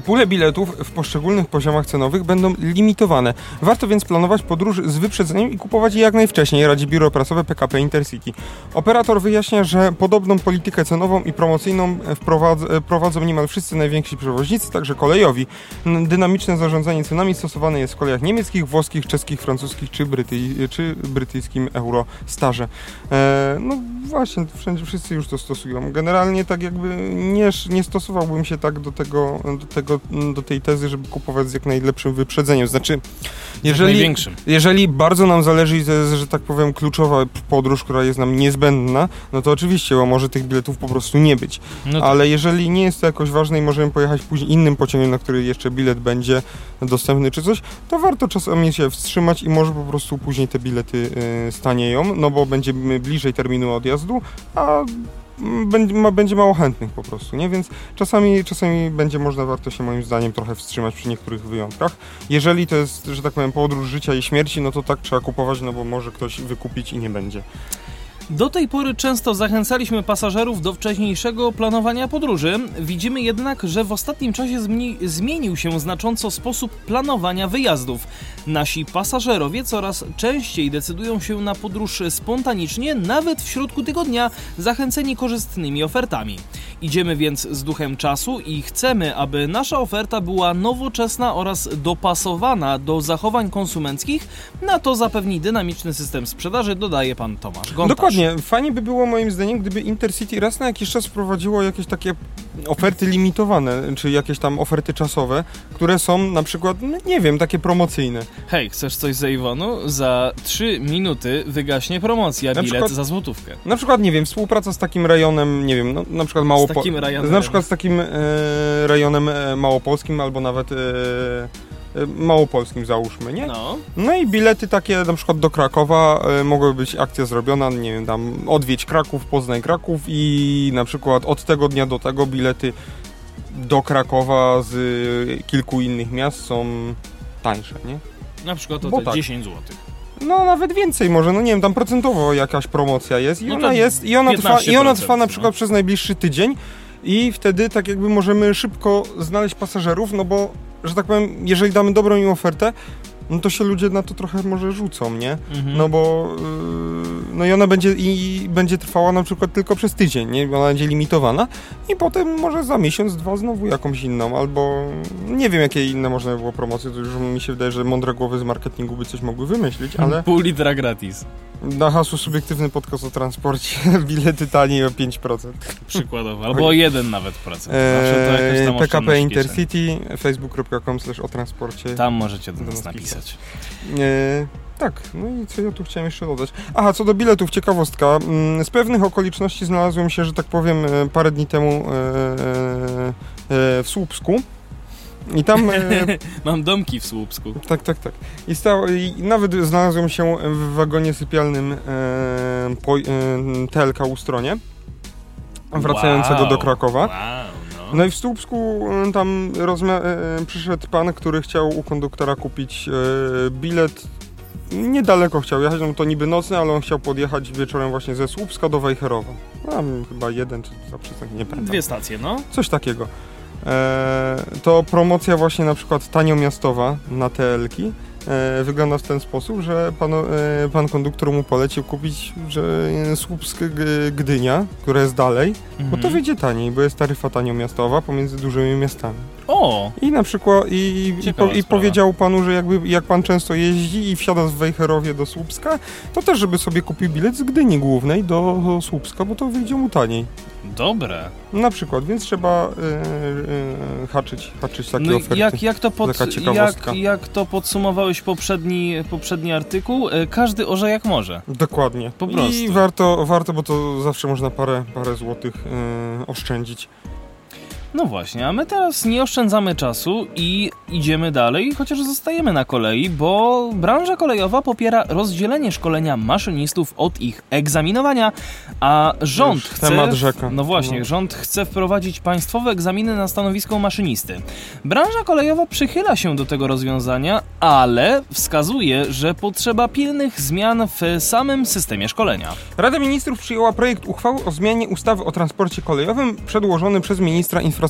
Pule biletów w poszczególnych poziomach cenowych będą limitowane. Warto więc planować podróż z wyprzedzeniem i kupować je jak najwcześniej, radzi biuro prasowe PKP Intercity. Operator wyjaśnia, że podobną politykę cenową i promocyjną prowadzą niemal wszyscy najwięksi przewoźnicy, także kolejowi. Dynamiczne zarządzanie cenami stosowane jest w kolejach niemieckich, włoskich, czeskich, francuskich czy, bryty- czy brytyjskim Eurostarze. E, no właśnie, wszędzie wszyscy już to stosują. Generalnie tak jakby nie, nie stosowałbym się tak do tego, do tego, do tej tezy, żeby kupować z jak najlepszym wyprzedzeniem. Znaczy, jeżeli, jeżeli bardzo nam zależy i to jest, że tak powiem, kluczowa podróż, która jest nam niezbędna, no to oczywiście, bo może tych biletów po prostu nie być. No to, Ale jeżeli nie jest to jakoś ważne i możemy pojechać później innym pociągiem, na który jeszcze bilet będzie dostępny czy coś, to warto czasami się wstrzymać i może po prostu później te bilety y, stanieją, no bo będziemy bliżej terminu odjazdu, a mm, będzie, ma, będzie mało chętnych po prostu, nie? Więc czasami, czasami będzie można warto się moim zdaniem trochę wstrzymać przy niektórych wyjątkach. Jeżeli to jest, że tak powiem, podróż życia i śmierci, no to tak trzeba kupować, no bo może ktoś wykupić i nie będzie. Do tej pory często zachęcaliśmy pasażerów do wcześniejszego planowania podróży. Widzimy jednak, że w ostatnim czasie zmi- zmienił się znacząco sposób planowania wyjazdów. Nasi pasażerowie coraz częściej decydują się na podróż spontanicznie, nawet w środku tygodnia, zachęceni korzystnymi ofertami. Idziemy więc z duchem czasu i chcemy, aby nasza oferta była nowoczesna oraz dopasowana do zachowań konsumenckich. Na to zapewni dynamiczny system sprzedaży, dodaje pan Tomasz Gontarz. Dokładnie. Fajnie by było moim zdaniem, gdyby Intercity raz na jakiś czas wprowadziło jakieś takie oferty limitowane, czy jakieś tam oferty czasowe, które są na przykład, no nie wiem, takie promocyjne. Hej, chcesz coś z Avonu? Za 3 minuty wygaśnie promocja, Na bilet przykład- za złotówkę. Na przykład, nie wiem, współpraca z takim rejonem, nie wiem, no, na przykład mało... Z takim rejonem. Na przykład z takim e, rejonem e, małopolskim albo nawet e, e, małopolskim załóżmy, nie? No, No i bilety takie na przykład do Krakowa e, mogłaby być akcja zrobiona, nie wiem, tam odwiedź Kraków, Poznań Kraków i na przykład od tego dnia do tego bilety do Krakowa z e, kilku innych miast są tańsze, nie? na przykład o te tak. 10 zł. No nawet więcej może, no nie wiem, tam procentowo jakaś promocja jest i No ona jest i ona trwa, i ona 15%, trwa na no. przykład przez najbliższy tydzień i wtedy tak jakby możemy szybko znaleźć pasażerów, no bo, że tak powiem, jeżeli damy dobrą im ofertę, no to się ludzie na to trochę może rzucą, nie? Mhm. No bo yy, no i ona będzie i będzie trwała na przykład tylko przez tydzień, nie? Ona będzie limitowana i potem może za miesiąc, dwa znowu jakąś inną, albo nie wiem jakie inne można by było promocje, to już mi się wydaje, że mądre głowy z marketingu by coś mogły wymyślić, ale Pół litra gratis. Na hasło subiektywny podcast o transporcie, bilety taniej o 5%. Przykładowo, albo o jeden nawet procent. Zawsze to jakaś tam Eee, PKP oszczędność Intercity, facebook.com o transporcie. Tam możecie do nas nas napisać. E, tak, no i co ja tu chciałem jeszcze dodać? Aha, co do biletów, ciekawostka. Mm, Z pewnych okoliczności znalazłem się, że tak powiem, e, parę dni temu e, w Słupsku. I tam, Mam domki w Słupsku. tak, tak, tak. I, I nawet znalazłem się w wagonie sypialnym e, po, e, TLK Ustronie, wracającego Wow. do Krakowa. Wow, no. No i w Słupsku e, tam rozmia- e, przyszedł pan, który chciał u konduktora kupić e, bilet. Niedaleko chciał jechać, no to niby nocny, ale on chciał podjechać wieczorem właśnie ze Słupska do Wejherowa. Tam chyba jeden czy za przystanek, nie pamiętam. Dwie stacje, no. Coś takiego. E, to promocja właśnie na przykład taniomiastowa na TL-ki e, wygląda w ten sposób, że pan, e, pan konduktor mu polecił kupić że e, Słupsk Gdynia, która jest dalej, bo to Mhm. wyjdzie taniej, bo jest taryfa taniomiastowa pomiędzy dużymi miastami. O! I na przykład i, i, po, i powiedział panu, że jakby jak pan często jeździ i wsiada z Wejherowie do Słupska, to też żeby sobie kupił bilet z Gdyni głównej do, do Słupska, bo to wyjdzie mu taniej. Dobre. Na przykład, więc trzeba y, y, haczyć, haczyć takie No oferty. jak, jak, to pod, jak, jak to podsumowałeś poprzedni, poprzedni artykuł? E, Każdy orze jak może. Dokładnie. Po prostu. I warto, warto, bo to zawsze można parę, parę złotych oszczędzić. No właśnie, a my teraz nie oszczędzamy czasu i idziemy dalej, chociaż zostajemy na kolei, bo branża kolejowa popiera rozdzielenie szkolenia maszynistów od ich egzaminowania, a rząd Już chce... temat rzeka. No właśnie, No. rząd chce wprowadzić państwowe egzaminy na stanowisko maszynisty. Branża kolejowa przychyla się do tego rozwiązania, ale wskazuje, że potrzeba pilnych zmian w samym systemie szkolenia. Rada Ministrów przyjęła projekt uchwały o zmianie ustawy o transporcie kolejowym przedłożony przez ministra infrastruktury.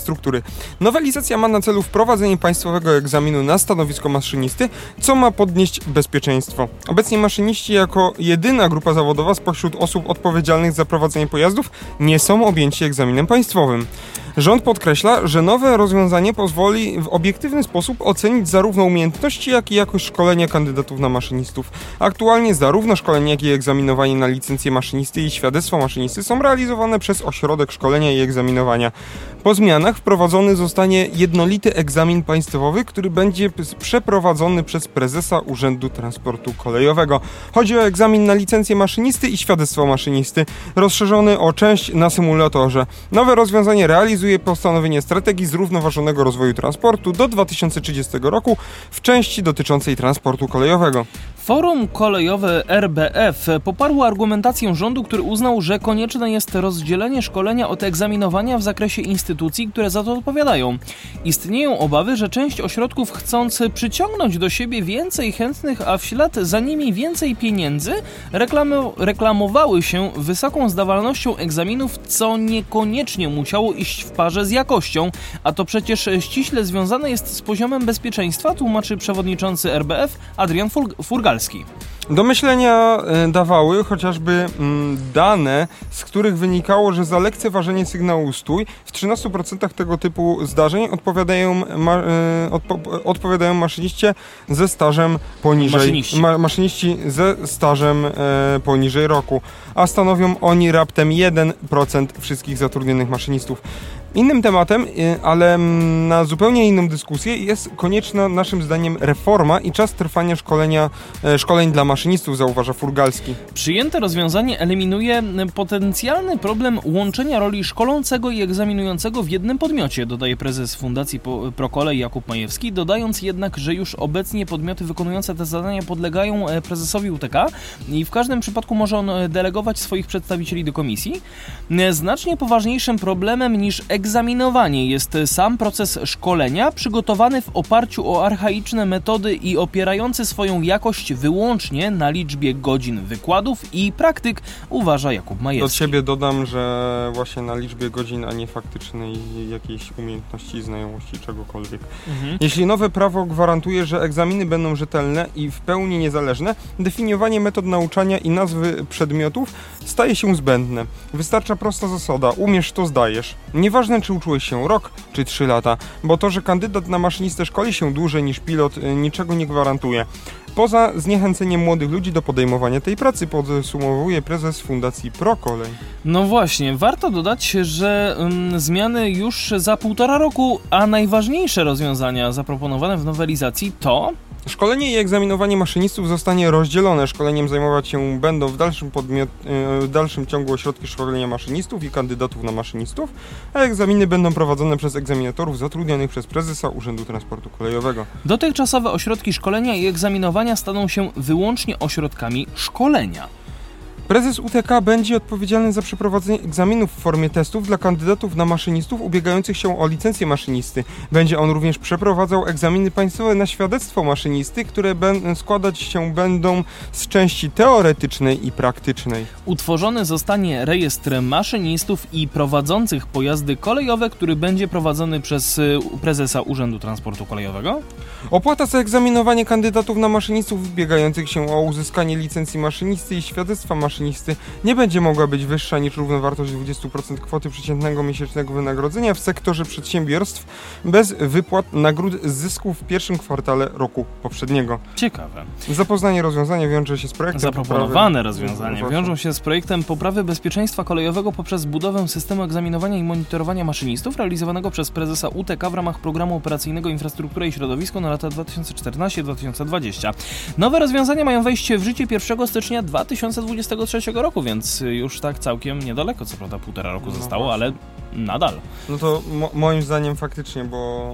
Nowelizacja ma na celu wprowadzenie państwowego egzaminu na stanowisko maszynisty, co ma podnieść bezpieczeństwo. Obecnie maszyniści jako jedyna grupa zawodowa spośród osób odpowiedzialnych za prowadzenie pojazdów nie są objęci egzaminem państwowym. Rząd podkreśla, że nowe rozwiązanie pozwoli w obiektywny sposób ocenić zarówno umiejętności, jak i jakość szkolenia kandydatów na maszynistów. Aktualnie zarówno szkolenie, jak i egzaminowanie na licencję maszynisty i świadectwo maszynisty są realizowane przez Ośrodek Szkolenia i Egzaminowania. Po zmianach wprowadzony zostanie jednolity egzamin państwowy, który będzie przeprowadzony przez prezesa Urzędu Transportu Kolejowego. Chodzi o egzamin na licencję maszynisty i świadectwo maszynisty, rozszerzony o część na symulatorze. Nowe rozwiązanie realizuje postanowienie strategii zrównoważonego rozwoju transportu do 2030 roku w części dotyczącej transportu kolejowego. Forum kolejowe RBF poparło argumentację rządu, który uznał, że konieczne jest rozdzielenie szkolenia od egzaminowania w zakresie instytucji, które za to odpowiadają. Istnieją obawy, że część ośrodków chcąc przyciągnąć do siebie więcej chętnych, a w ślad za nimi więcej pieniędzy, reklamo- reklamowały się wysoką zdawalnością egzaminów, co niekoniecznie musiało iść w parze z jakością, a to przecież ściśle związane jest z poziomem bezpieczeństwa, tłumaczy przewodniczący RBF Adrian Furg- Furgalski. Do myślenia e, dawały chociażby mm, dane, z których wynikało, że za lekceważenie sygnału stój w 13% tego typu zdarzeń odpowiadają, ma, e, odpo, odpowiadają maszyniście ze stażem poniżej Maszyniści. Ma, maszyniści ze stażem e, poniżej roku, a stanowią oni raptem 1% wszystkich zatrudnionych maszynistów. Innym tematem, y, ale na zupełnie inną dyskusję jest konieczna naszym zdaniem reforma i czas trwania szkolenia, e, szkoleń dla maszynistów, zauważa Furgalski. Przyjęte rozwiązanie eliminuje potencjalny problem łączenia roli szkolącego i egzaminującego w jednym podmiocie, dodaje prezes Fundacji Prokolej Jakub Majewski, dodając jednak, że już obecnie podmioty wykonujące te zadania podlegają e, prezesowi UTK i w każdym przypadku może on e, delegować swoich przedstawicieli do komisji. Znacznie poważniejszym problemem niż egzaminowanie jest sam proces szkolenia, przygotowany w oparciu o archaiczne metody i opierający swoją jakość wyłącznie na liczbie godzin wykładów i praktyk, uważa Jakub Do Majewski. ciebie dodam, że właśnie na liczbie godzin, a nie faktycznej jakiejś umiejętności, znajomości, czegokolwiek. Mhm. Jeśli nowe prawo gwarantuje, że egzaminy będą rzetelne i w pełni niezależne, definiowanie metod nauczania i nazwy przedmiotów staje się zbędne. Wystarcza prosta zasada: umiesz to zdajesz. Nieważne Nieważne, czy uczyłeś się rok, czy trzy lata, bo to, że kandydat na maszynistę szkoli się dłużej niż pilot, y, niczego nie gwarantuje. Poza zniechęceniem młodych ludzi do podejmowania tej pracy, podsumowuje prezes Fundacji ProKolej. No właśnie, warto dodać, że ym, zmiany już za półtora roku, a najważniejsze rozwiązania zaproponowane w nowelizacji to Szkolenie i egzaminowanie maszynistów zostanie rozdzielone. Szkoleniem zajmować się będą w dalszym, podmiot, e, w dalszym ciągu ośrodki szkolenia maszynistów i kandydatów na maszynistów, a egzaminy będą prowadzone przez egzaminatorów zatrudnionych przez prezesa Urzędu Transportu Kolejowego. dotychczasowe ośrodki szkolenia i egzaminowania staną się wyłącznie ośrodkami szkolenia. Prezes UTK będzie odpowiedzialny za przeprowadzenie egzaminów w formie testów dla kandydatów na maszynistów ubiegających się o licencję maszynisty. Będzie on również przeprowadzał egzaminy państwowe na świadectwo maszynisty, które składać się będą z części teoretycznej i praktycznej. Utworzony zostanie rejestr maszynistów i prowadzących pojazdy kolejowe, który będzie prowadzony przez y, prezesa Urzędu Transportu Kolejowego. Opłata za egzaminowanie kandydatów na maszynistów ubiegających się o uzyskanie licencji maszynisty i świadectwa maszynisty nie będzie mogła być wyższa niż równowartość 20% kwoty przeciętnego miesięcznego wynagrodzenia w sektorze przedsiębiorstw bez wypłat nagród z zysków w pierwszym kwartale roku poprzedniego. Ciekawe. Zapoznanie rozwiązania wiąże się z projektem Zaproponowane poprawy- rozwiązania wiążą się z projektem poprawy bezpieczeństwa kolejowego poprzez budowę systemu egzaminowania i monitorowania maszynistów realizowanego przez prezesa UTK w ramach programu operacyjnego Infrastruktura i Środowisko na lata 2014-2020. Nowe rozwiązania mają wejść w życie 1 stycznia 2023 roku, więc już tak całkiem niedaleko, co prawda półtora roku No zostało, właśnie. ale nadal. No to mo- moim zdaniem faktycznie, bo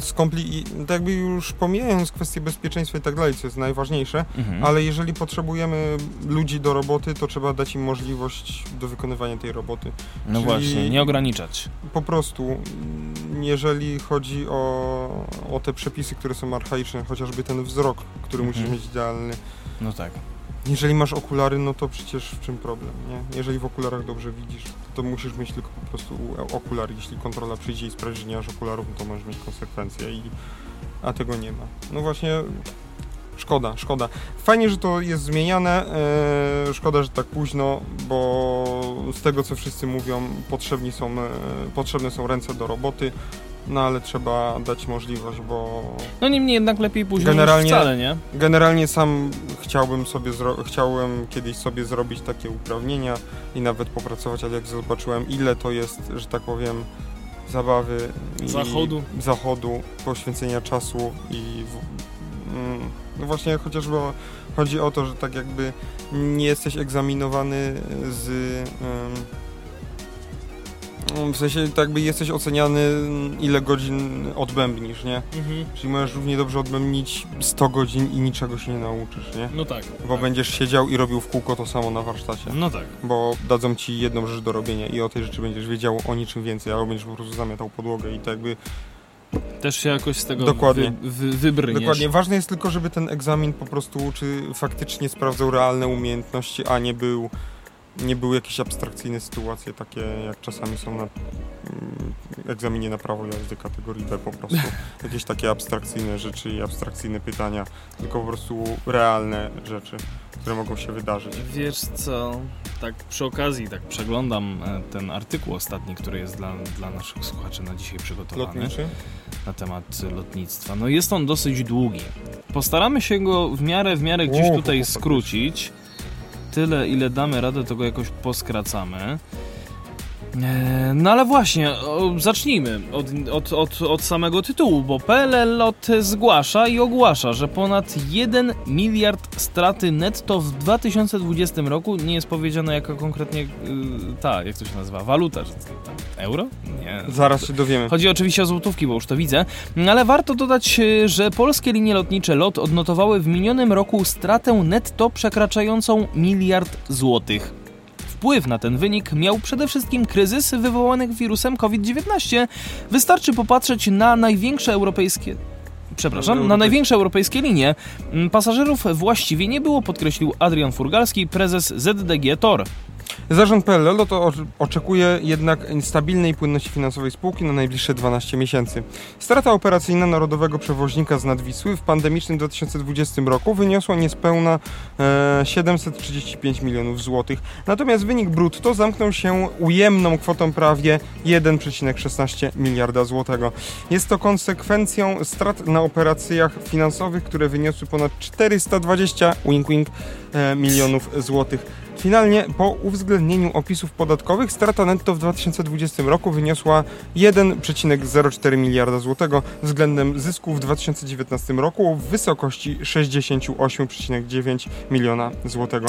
skompli... tak jakby już pomijając kwestie bezpieczeństwa i tak dalej, co jest najważniejsze, Mhm. ale jeżeli potrzebujemy ludzi do roboty, to trzeba dać im możliwość do wykonywania tej roboty. No czyli- właśnie, nie ograniczać. Po prostu, mm, jeżeli chodzi o, o te przepisy, które są archaiczne, chociażby ten wzrok, który Mhm. musisz mieć idealny. No tak. Jeżeli masz okulary, no to przecież w czym problem, nie? Jeżeli w okularach dobrze widzisz, to musisz mieć tylko po prostu okulary. Jeśli kontrola przyjdzie i sprawdzi, że nie masz okularów, no to możesz mieć konsekwencje i... A tego nie ma. No właśnie... Szkoda, szkoda. Fajnie, że to jest zmieniane. e, szkoda, że tak późno, bo z tego co wszyscy mówią, potrzebni są, e, potrzebne są ręce do roboty. No ale trzeba dać możliwość, bo No niemniej jednak lepiej później Generalnie- niż wcale, nie? Generalnie sam chciałbym sobie chciałem kiedyś sobie zrobić takie uprawnienia i nawet popracować, ale jak zobaczyłem ile to jest, że tak powiem, zabawy i Zachodu. zachodu, poświęcenia czasu i w, mm, no właśnie chociażby o, chodzi o to, że tak jakby nie jesteś egzaminowany z w sensie tak jakby jesteś oceniany ile godzin odbębnisz, nie? Czyli możesz równie dobrze odbębnić 100 godzin i niczego się nie nauczysz, nie? No tak. Bo będziesz siedział i robił w kółko to samo na warsztacie. No tak. Bo dadzą ci jedną rzecz do robienia i o tej rzeczy będziesz wiedział o niczym więcej, albo będziesz po prostu zamiatał podłogę i tak jakby... Też się jakoś z tego Dokładnie. Wy, wy. Dokładnie. Ważne jest tylko, żeby ten egzamin po prostu, czy faktycznie sprawdzał realne umiejętności, a nie był, nie były jakieś abstrakcyjne sytuacje, takie jak czasami są na mm, egzaminie na prawo jazdy kategorii B po prostu. Jakieś takie abstrakcyjne rzeczy i abstrakcyjne pytania, tylko po prostu realne rzeczy, które mogą się wydarzyć. Wiesz co, tak przy okazji, tak przeglądam e, ten artykuł ostatni, który jest dla, dla naszych słuchaczy na dzisiaj przygotowany Lotniczy? na temat lotnictwa. No jest on dosyć długi. Postaramy się go w miarę, w miarę gdzieś O, tutaj skrócić. Tyle, ile damy radę, to go jakoś poskracamy. E, No ale właśnie, zacznijmy od, od, od, od samego tytułu, bo PLL Lot zgłasza i ogłasza, że ponad 1 miliard straty netto w 2020 roku, nie jest powiedziane jaka konkretnie y, ta, jak to się nazywa, waluta, euro? Nie. Zaraz się dowiemy. Chodzi oczywiście o złotówki, bo już to widzę, ale warto dodać, e, że polskie linie lotnicze LOT odnotowały w minionym roku stratę netto przekraczającą miliard złotych. Wpływ na ten wynik miał przede wszystkim kryzys wywołany wirusem COVID-19. Wystarczy popatrzeć na największe europejskie. Przepraszam, na największe europejskie linie. Mm, Pasażerów właściwie nie było, podkreślił Adrian Furgalski, prezes ZDG TOR. Zarząd PLL to oczekuje jednak stabilnej płynności finansowej spółki na najbliższe 12 miesięcy. Strata operacyjna narodowego przewoźnika z Nadwisły w pandemicznym 2020 roku wyniosła niespełna 735 milionów złotych. Natomiast wynik brutto zamknął się ujemną kwotą prawie 1,16 miliarda złotego. Jest to konsekwencją strat na operacjach finansowych, które wyniosły ponad 420 wink wink, e, milionów złotych. Finalnie po uwzględnieniu opisów podatkowych strata netto w 2020 roku wyniosła 1,04 miliarda złotego względem zysku w 2019 roku w wysokości 68,9 miliona złotego.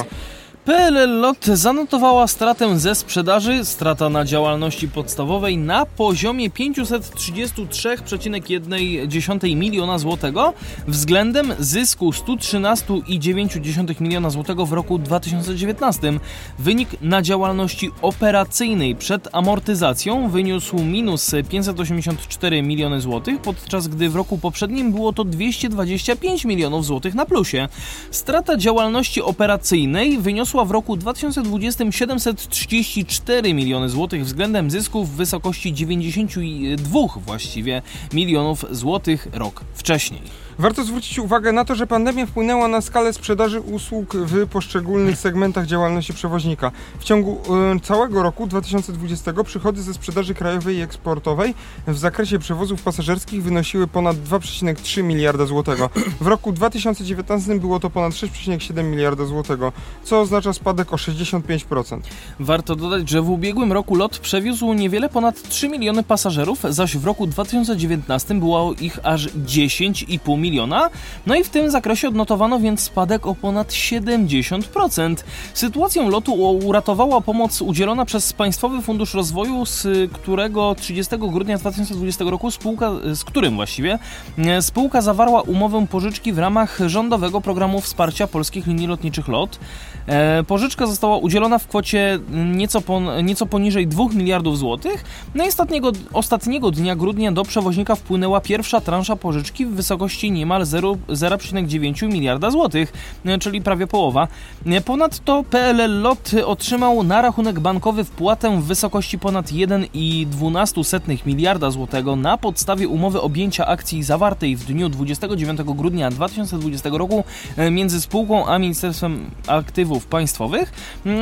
PLL Lot zanotowała stratę ze sprzedaży, strata na działalności podstawowej na poziomie 533,1 miliona złotego względem zysku 113,9 miliona złotego w roku 2019. Wynik na działalności operacyjnej przed amortyzacją wyniósł minus 584 miliony złotych, podczas gdy w roku poprzednim było to 225 milionów złotych na plusie. Strata działalności operacyjnej wyniosła wyniosła w roku 2020 734 miliony złotych względem zysków w wysokości 92 właściwie milionów złotych rok wcześniej. Warto zwrócić uwagę na to, że pandemia wpłynęła na skalę sprzedaży usług w poszczególnych segmentach działalności przewoźnika. W ciągu y, całego roku 2020 przychody ze sprzedaży krajowej i eksportowej w zakresie przewozów pasażerskich wynosiły ponad 2,3 miliarda złotego. W roku 2019 było to ponad 6,7 miliarda złotego, co oznacza spadek o 65%. Warto dodać, że w ubiegłym roku LOT przewiózł niewiele ponad 3 miliony pasażerów, zaś w roku 2019 było ich aż 10,5 miliona. No i w tym zakresie odnotowano więc spadek o ponad 70%. Sytuację lotu uratowała pomoc udzielona przez Państwowy Fundusz Rozwoju, z którego 30 grudnia 2020 roku spółka, z którym właściwie e, spółka zawarła umowę pożyczki w ramach rządowego programu wsparcia polskich linii lotniczych LOT. E, pożyczka została udzielona w kwocie nieco, pon, nieco poniżej 2 miliardów złotych. No i ostatniego, ostatniego dnia grudnia do przewoźnika wpłynęła pierwsza transza pożyczki w wysokości niemal 0,9 miliarda złotych, e, czyli prawie połowa. E, ponadto PLL LOT otrzymał na rachunek bankowy wpłatę w wysokości ponad 1,12 miliarda złotego na podstawie umowy objęcia akcji zawartej w dniu 29 grudnia 2020 roku e, między spółką a Ministerstwem Aktywów Państwowych.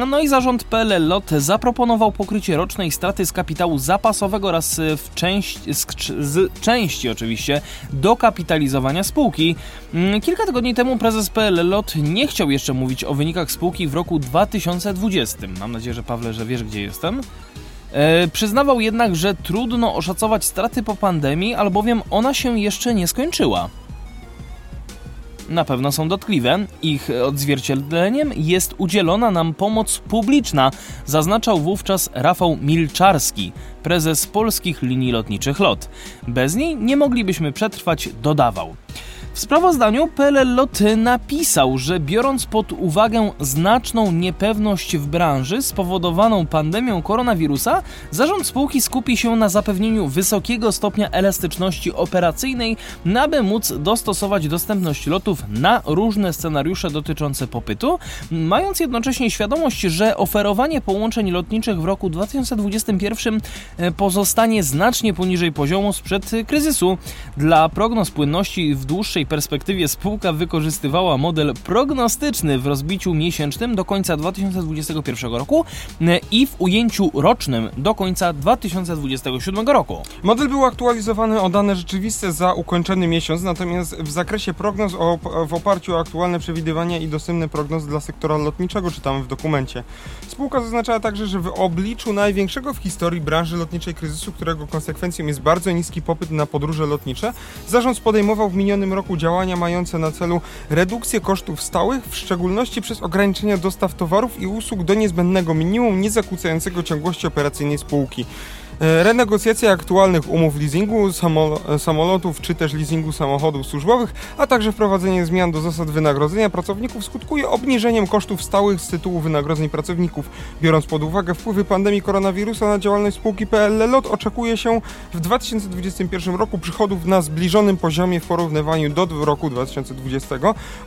No i zarząd PLL LOT zaproponował pokrycie rocznej straty z kapitału zapasowego oraz w części, z, z części oczywiście dokapitalizowania spółki. Mm, kilka tygodni temu prezes PL Lot nie chciał jeszcze mówić o wynikach spółki w roku 2020. Mam nadzieję, że Pawle, że wiesz gdzie jestem. E, przyznawał jednak, że trudno oszacować straty po pandemii, albowiem ona się jeszcze nie skończyła na pewno są dotkliwe. Ich odzwierciedleniem jest udzielona nam pomoc publiczna, zaznaczał wówczas Rafał Milczarski, prezes polskich linii lotniczych LOT. Bez niej nie moglibyśmy przetrwać, dodawał. W sprawozdaniu PLL Lot napisał, że biorąc pod uwagę znaczną niepewność w branży spowodowaną pandemią koronawirusa, zarząd spółki skupi się na zapewnieniu wysokiego stopnia elastyczności operacyjnej, aby móc dostosować dostępność lotów na różne scenariusze dotyczące popytu, mając jednocześnie świadomość, że oferowanie połączeń lotniczych w roku 2021 e, pozostanie znacznie poniżej poziomu sprzed kryzysu. Dla prognoz płynności w dłuższej perspektywie spółka wykorzystywała model prognostyczny w rozbiciu miesięcznym do końca 2021 roku e, i w ujęciu rocznym do końca 2027 roku. Model był aktualizowany o dane rzeczywiste za ukończony miesiąc, natomiast w zakresie prognoz o, w oparciu o aktualne przewidywania i dostępne prognozy dla sektora lotniczego czytamy w dokumencie. Spółka zaznaczała także, że w obliczu największego w historii branży lotniczej kryzysu, którego konsekwencją jest bardzo niski popyt na podróże lotnicze, zarząd podejmował w minionym roku działania mające na celu redukcję kosztów stałych, w szczególności przez ograniczenie dostaw towarów i usług do niezbędnego minimum, nie zakłócającego ciągłości operacyjnej spółki. E, renegocjacja aktualnych umów leasingu samolo- samolotów czy też leasingu samochodów służbowych, a także wprowadzenie zmian do zasad wynagrodzenia pracowników skutkuje obniżeniem kosztów stałych z tytułu wynagrodzeń pracowników. Biorąc pod uwagę wpływy pandemii koronawirusa na działalność spółki PLL LOT, oczekuje się w 2021 roku przychodów na zbliżonym poziomie w porównywaniu do roku 2020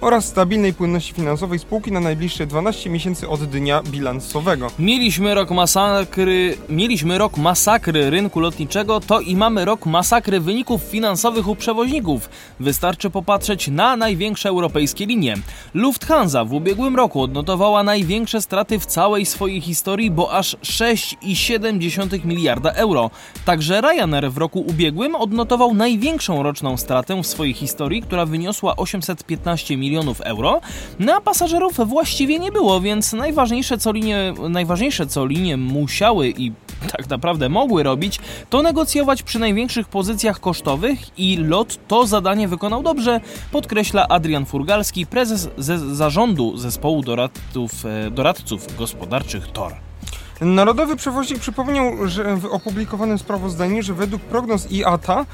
oraz stabilnej płynności finansowej spółki na najbliższe 12 miesięcy od dnia bilansowego. Mieliśmy rok masakry, mieliśmy rok masakry rynku lotniczego, to i mamy rok masakry wyników finansowych u przewoźników. Wystarczy popatrzeć na największe europejskie linie. Lufthansa w ubiegłym roku odnotowała największe straty w całej swojej historii, bo aż 6,7 miliarda euro. Także Ryanair w roku ubiegłym odnotował największą roczną stratę w swojej historii, która wyniosła 815 milionów euro. Na pasażerów właściwie nie było, więc najważniejsze co linie, najważniejsze co linie musiały i tak naprawdę mogły robić, to negocjować przy największych pozycjach kosztowych i LOT to zadanie wykonał dobrze, podkreśla Adrian Furgalski, prezes ze zarządu zespołu doradców, e, doradców gospodarczych TOR. Narodowy Przewoźnik przypomniał, że w opublikowanym sprawozdaniu, że według prognoz IATA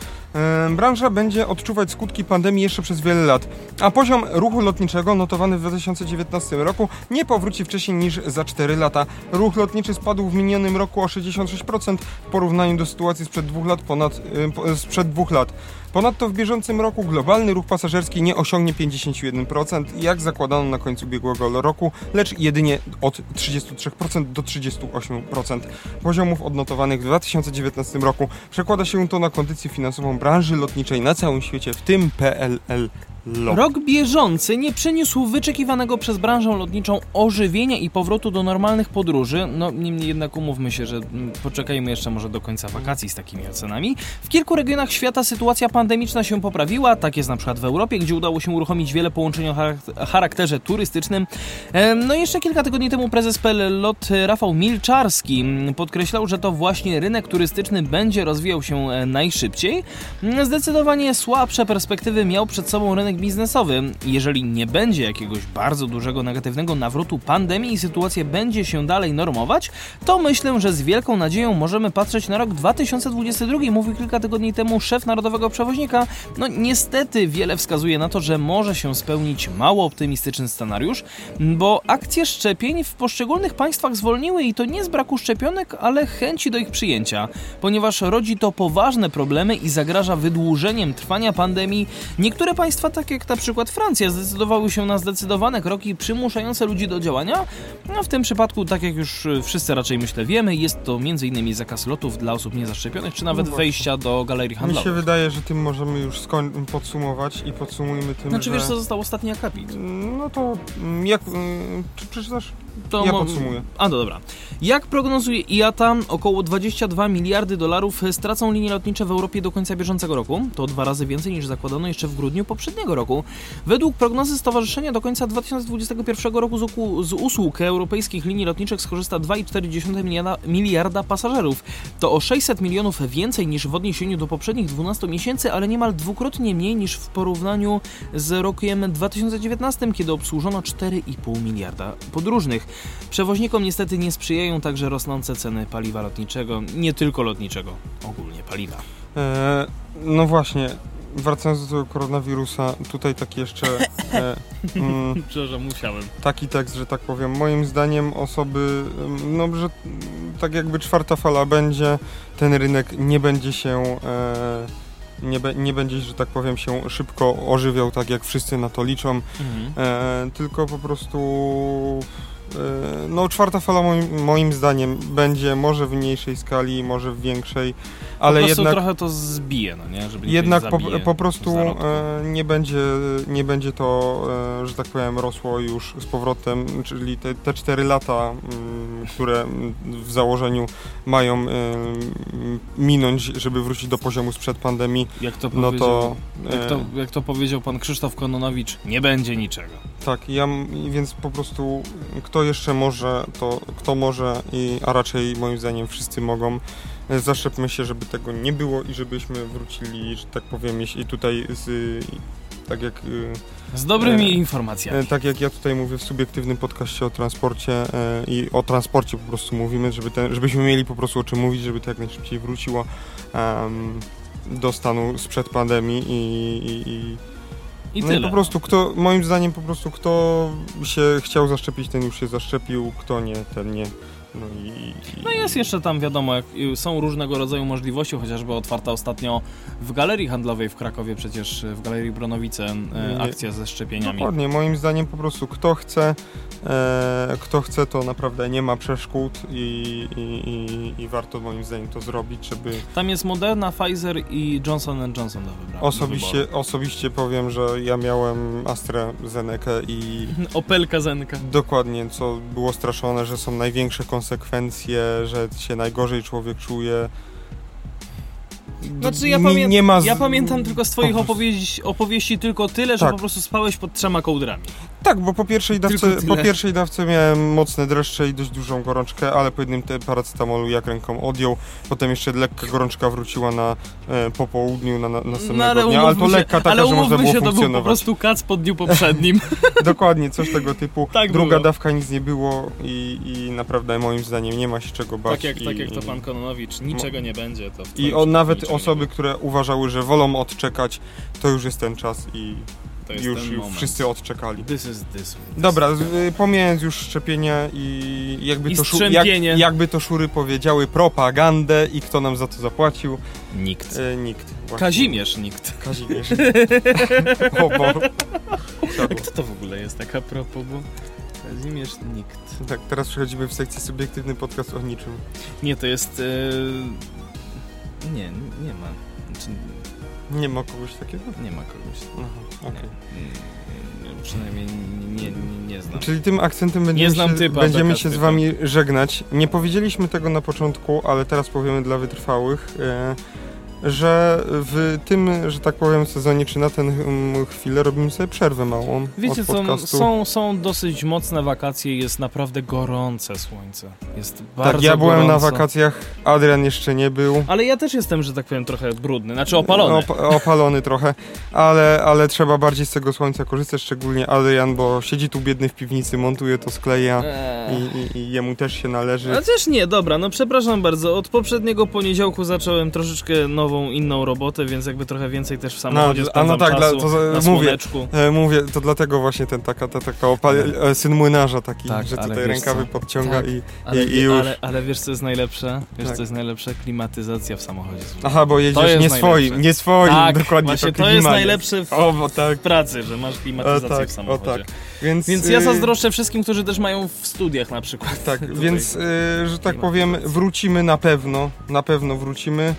branża będzie odczuwać skutki pandemii jeszcze przez wiele lat, a poziom ruchu lotniczego notowany w 2019 roku nie powróci wcześniej niż za 4 lata. Ruch lotniczy spadł w minionym roku o 66% w porównaniu do sytuacji sprzed dwóch lat ponad po- sprzed dwóch lat. Ponadto w bieżącym roku globalny ruch pasażerski nie osiągnie 51%, jak zakładano na końcu ubiegłego roku, lecz jedynie od 33% do 38% poziomów odnotowanych w 2019 roku. Przekłada się to na kondycję finansową branży lotniczej na całym świecie, w tym PLL. LOT. Rok bieżący nie przyniósł wyczekiwanego przez branżę lotniczą ożywienia i powrotu do normalnych podróży. No, niemniej jednak umówmy się, że mm, poczekajmy jeszcze może do końca wakacji z takimi ocenami. W kilku regionach świata sytuacja pandemiczna się poprawiła, tak jest na przykład w Europie, gdzie udało się uruchomić wiele połączeń o charak- charakterze turystycznym. No i jeszcze kilka tygodni temu prezes PLL LOT Rafał Milczarski podkreślał, że to właśnie rynek turystyczny będzie rozwijał się e, najszybciej. Zdecydowanie słabsze perspektywy miał przed sobą rynek biznesowy. Jeżeli nie będzie jakiegoś bardzo dużego negatywnego nawrotu pandemii i sytuacja będzie się dalej normować, to myślę, że z wielką nadzieją możemy patrzeć na rok 2022, mówił kilka tygodni temu szef Narodowego Przewoźnika. No niestety wiele wskazuje na to, że może się spełnić mało optymistyczny scenariusz, bo akcje szczepień w poszczególnych państwach zwolniły i to nie z braku szczepionek, ale chęci do ich przyjęcia, ponieważ rodzi to poważne problemy i zagraża wydłużeniem trwania pandemii. Niektóre państwa, tak jak na przykład Francja, zdecydowały się na zdecydowane kroki przymuszające ludzi do działania. No w tym przypadku, tak jak już wszyscy raczej myślę wiemy, jest to m.in. zakaz lotów dla osób niezaszczepionych, czy nawet No wejścia do galerii Mi się handlowych. wydaje, że tym możemy już podsumować i podsumujmy tym, Znaczy że... wiesz co został ostatni akapit? No to mm, jak... mm, Czy przeczytasz? To Ja podsumuję. A, no dobra. Jak prognozuje IATA, około 22 miliardy dolarów stracą linie lotnicze w Europie do końca bieżącego roku. To dwa razy więcej niż zakładano jeszcze w grudniu poprzedniego roku. Według prognozy stowarzyszenia do końca 2021 roku z, uku- z usług europejskich linii lotniczych skorzysta 2,4 miliarda, miliarda pasażerów. To o 600 milionów więcej niż w odniesieniu do poprzednich 12 miesięcy, ale niemal dwukrotnie mniej niż w porównaniu z rokiem 2019, kiedy obsłużono 4,5 miliarda podróżnych. Przewoźnikom niestety nie sprzyjają także rosnące ceny paliwa lotniczego, nie tylko lotniczego, ogólnie paliwa. E, no właśnie, wracając do tego koronawirusa, tutaj tak jeszcze e, mm, Przepraszam, musiałem. taki tekst, że tak powiem. Moim zdaniem osoby, no że tak jakby czwarta fala będzie, ten rynek nie będzie się, e, nie, be, nie będzie, że tak powiem, się szybko ożywiał, tak jak wszyscy na to liczą, Mhm. e, tylko po prostu no czwarta fala moim, moim zdaniem będzie może w mniejszej skali, może w większej, ale po jednak trochę to zbije, no nie? Żeby jednak po, po prostu e, nie, będzie, nie będzie to, e, że tak powiem, rosło już z powrotem, czyli te, te 4 lata, mm, które w założeniu mają e, minąć, żeby wrócić do poziomu sprzed pandemii, jak to no to... jak, to, e, jak to powiedział pan Krzysztof Kononowicz, nie będzie niczego. Tak, ja, więc po prostu kto jeszcze może, to kto może, i, a raczej moim zdaniem wszyscy mogą. E, Zaszczepmy się, żeby tego nie było i żebyśmy wrócili, że tak powiem, jeśli tutaj z tak jak... y, Z dobrymi E, informacjami. E, Tak jak ja tutaj mówię w subiektywnym podcaście o transporcie e, i o transporcie po prostu mówimy, żeby ten, żebyśmy mieli po prostu o czym mówić, żeby to jak najszybciej wróciło do stanu sprzed pandemii i, i, i, I no tyle. i po prostu kto, moim zdaniem po prostu kto się chciał zaszczepić, ten już się zaszczepił, kto nie, ten nie. No i, No jest jeszcze tam, wiadomo, jak, są różnego rodzaju możliwości, chociażby otwarta ostatnio w galerii handlowej w Krakowie, przecież y, w galerii Bronowice Nie. akcja ze szczepieniami. Dokładnie, moim zdaniem po prostu kto chce, e, kto chce, to naprawdę nie ma przeszkód i, i, i, warto moim zdaniem to zrobić, żeby Tam jest Moderna, Pfizer i Johnson Johnson do wybrania. osobiście, osobiście powiem, że ja miałem AstraZenekę i Opelka Zenka. dokładnie co było straszone, że są największe konsekwencje, że się najgorzej człowiek czuje. Znaczy ja, Nie- pamię- nie ma z- ja pamiętam tylko z twoich opowieści, opowieści tylko tyle, że Tak. po prostu spałeś pod trzema kołdrami. Tak, bo po pierwszej, dawce, po pierwszej dawce miałem mocne dreszcze i dość dużą gorączkę, ale po jednym paracetamolu jak ręką odjął. Potem jeszcze lekka gorączka wróciła na e, po południu na, na następnego dnia, ale to umówmy lekka taka, ale że można było się, to był po prostu kac po dniu poprzednim. Dokładnie, coś tego typu. Tak Druga było. dawka nic nie było i, i naprawdę moim zdaniem nie ma się czego bać. tak, jak, i, tak jak to pan Kononowicz, niczego nie będzie. To w I twoim o, nawet osoby, które uważały, że wolą odczekać, to już jest ten czas i już, już wszyscy odczekali. This is this. Dobra, z- y, pomijając już szczepienia i jakby, I to, szu- jak, jakby to szury powiedziały, propagandę i kto nam za to zapłacił? Nikt. E, nikt. Właśnie. Kazimierz nikt. Kazimierz. o, bo... A kto to w ogóle jest tak a propos, bo Kazimierz nikt. Tak, teraz przechodzimy w sekcję subiektywny podcast o niczym. Nie, to jest... E... Nie, nie ma. Znaczy, Nie ma kogoś takiego? nie ma kogoś. Aha, okej. Nie, nie, przynajmniej nie, nie, nie znam. Czyli tym akcentem będziemy, się, typa, będziemy się z wami żegnać. Nie powiedzieliśmy tego na początku, ale teraz powiemy dla wytrwałych, e, że w tym, że tak powiem, sezonie, czy na tę chwilę robimy sobie przerwę małą Wiecie od co, są, są dosyć mocne wakacje, jest naprawdę gorące słońce. Jest bardzo tak, ja byłem gorąco. na wakacjach, Adrian jeszcze nie był. Ale ja też jestem, że tak powiem, trochę brudny, znaczy opalony. Op opalony trochę, ale, ale trzeba bardziej z tego słońca korzystać, szczególnie Adrian, bo siedzi tu biedny w piwnicy, montuje to, skleja Eee. i, i, i jemu też się należy. Ale też nie, dobra, no przepraszam bardzo. Od poprzedniego poniedziałku zacząłem troszeczkę nową, inną robotę, więc jakby trochę więcej też w samochodzie No, a no tak, dla- czasu to za- na mówię. słoneczku. E, mówię, to dlatego właśnie ten taka, ta, taka opal- e, syn młynarza taki, Tak, że tutaj rękawy co? podciąga Tak. i... Ale, I- i już. ale, ale wiesz co jest najlepsze? Wiesz Tak. co jest najlepsze? Klimatyzacja w samochodzie. Aha, bo jedziesz nie swoim, nie swoim, tak, dokładnie właśnie to to jest najlepsze w, O, bo tak, w pracy, że masz o klimatyzację tak, w o samochodzie. tak. Więc, Więc ja y, zazdroszczę wszystkim, którzy też mają w studiach na przykład. Tak, więc, y, że tak powiem, wrócimy na pewno, na pewno wrócimy.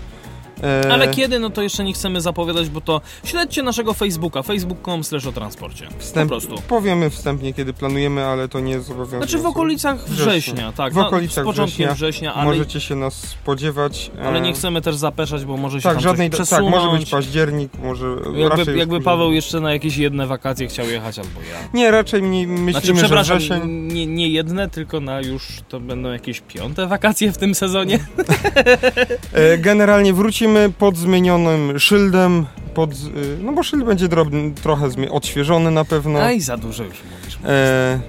E, Ale kiedy, no to jeszcze nie chcemy zapowiadać, bo to śledźcie naszego Facebooka, facebook.com slash o transporcie. Wstęp, Po prostu. Powiemy wstępnie, kiedy planujemy, ale to nie zobowiązuje. Znaczy w okolicach Września. września, tak. W na- okolicach z początkiem września. września, ale, Możecie się nas spodziewać. e, ale nie chcemy też zapeszać, bo może się Tak, tam żadnej, coś tak, przesunąć. może być październik, może Jakby, jakby. Paweł jeszcze na jakieś jedne wakacje chciał jechać, albo ja. Nie, raczej mi, myślimy, Znaczy, że przepraszam, wrzesień. nie, nie jedne, tylko na już to będą jakieś piąte wakacje w tym sezonie. E, Generalnie wrócimy pod zmienionym szyldem, pod, y, no bo szyld będzie drobny, trochę odświeżony na pewno. Aj, za dużo już mówisz. E,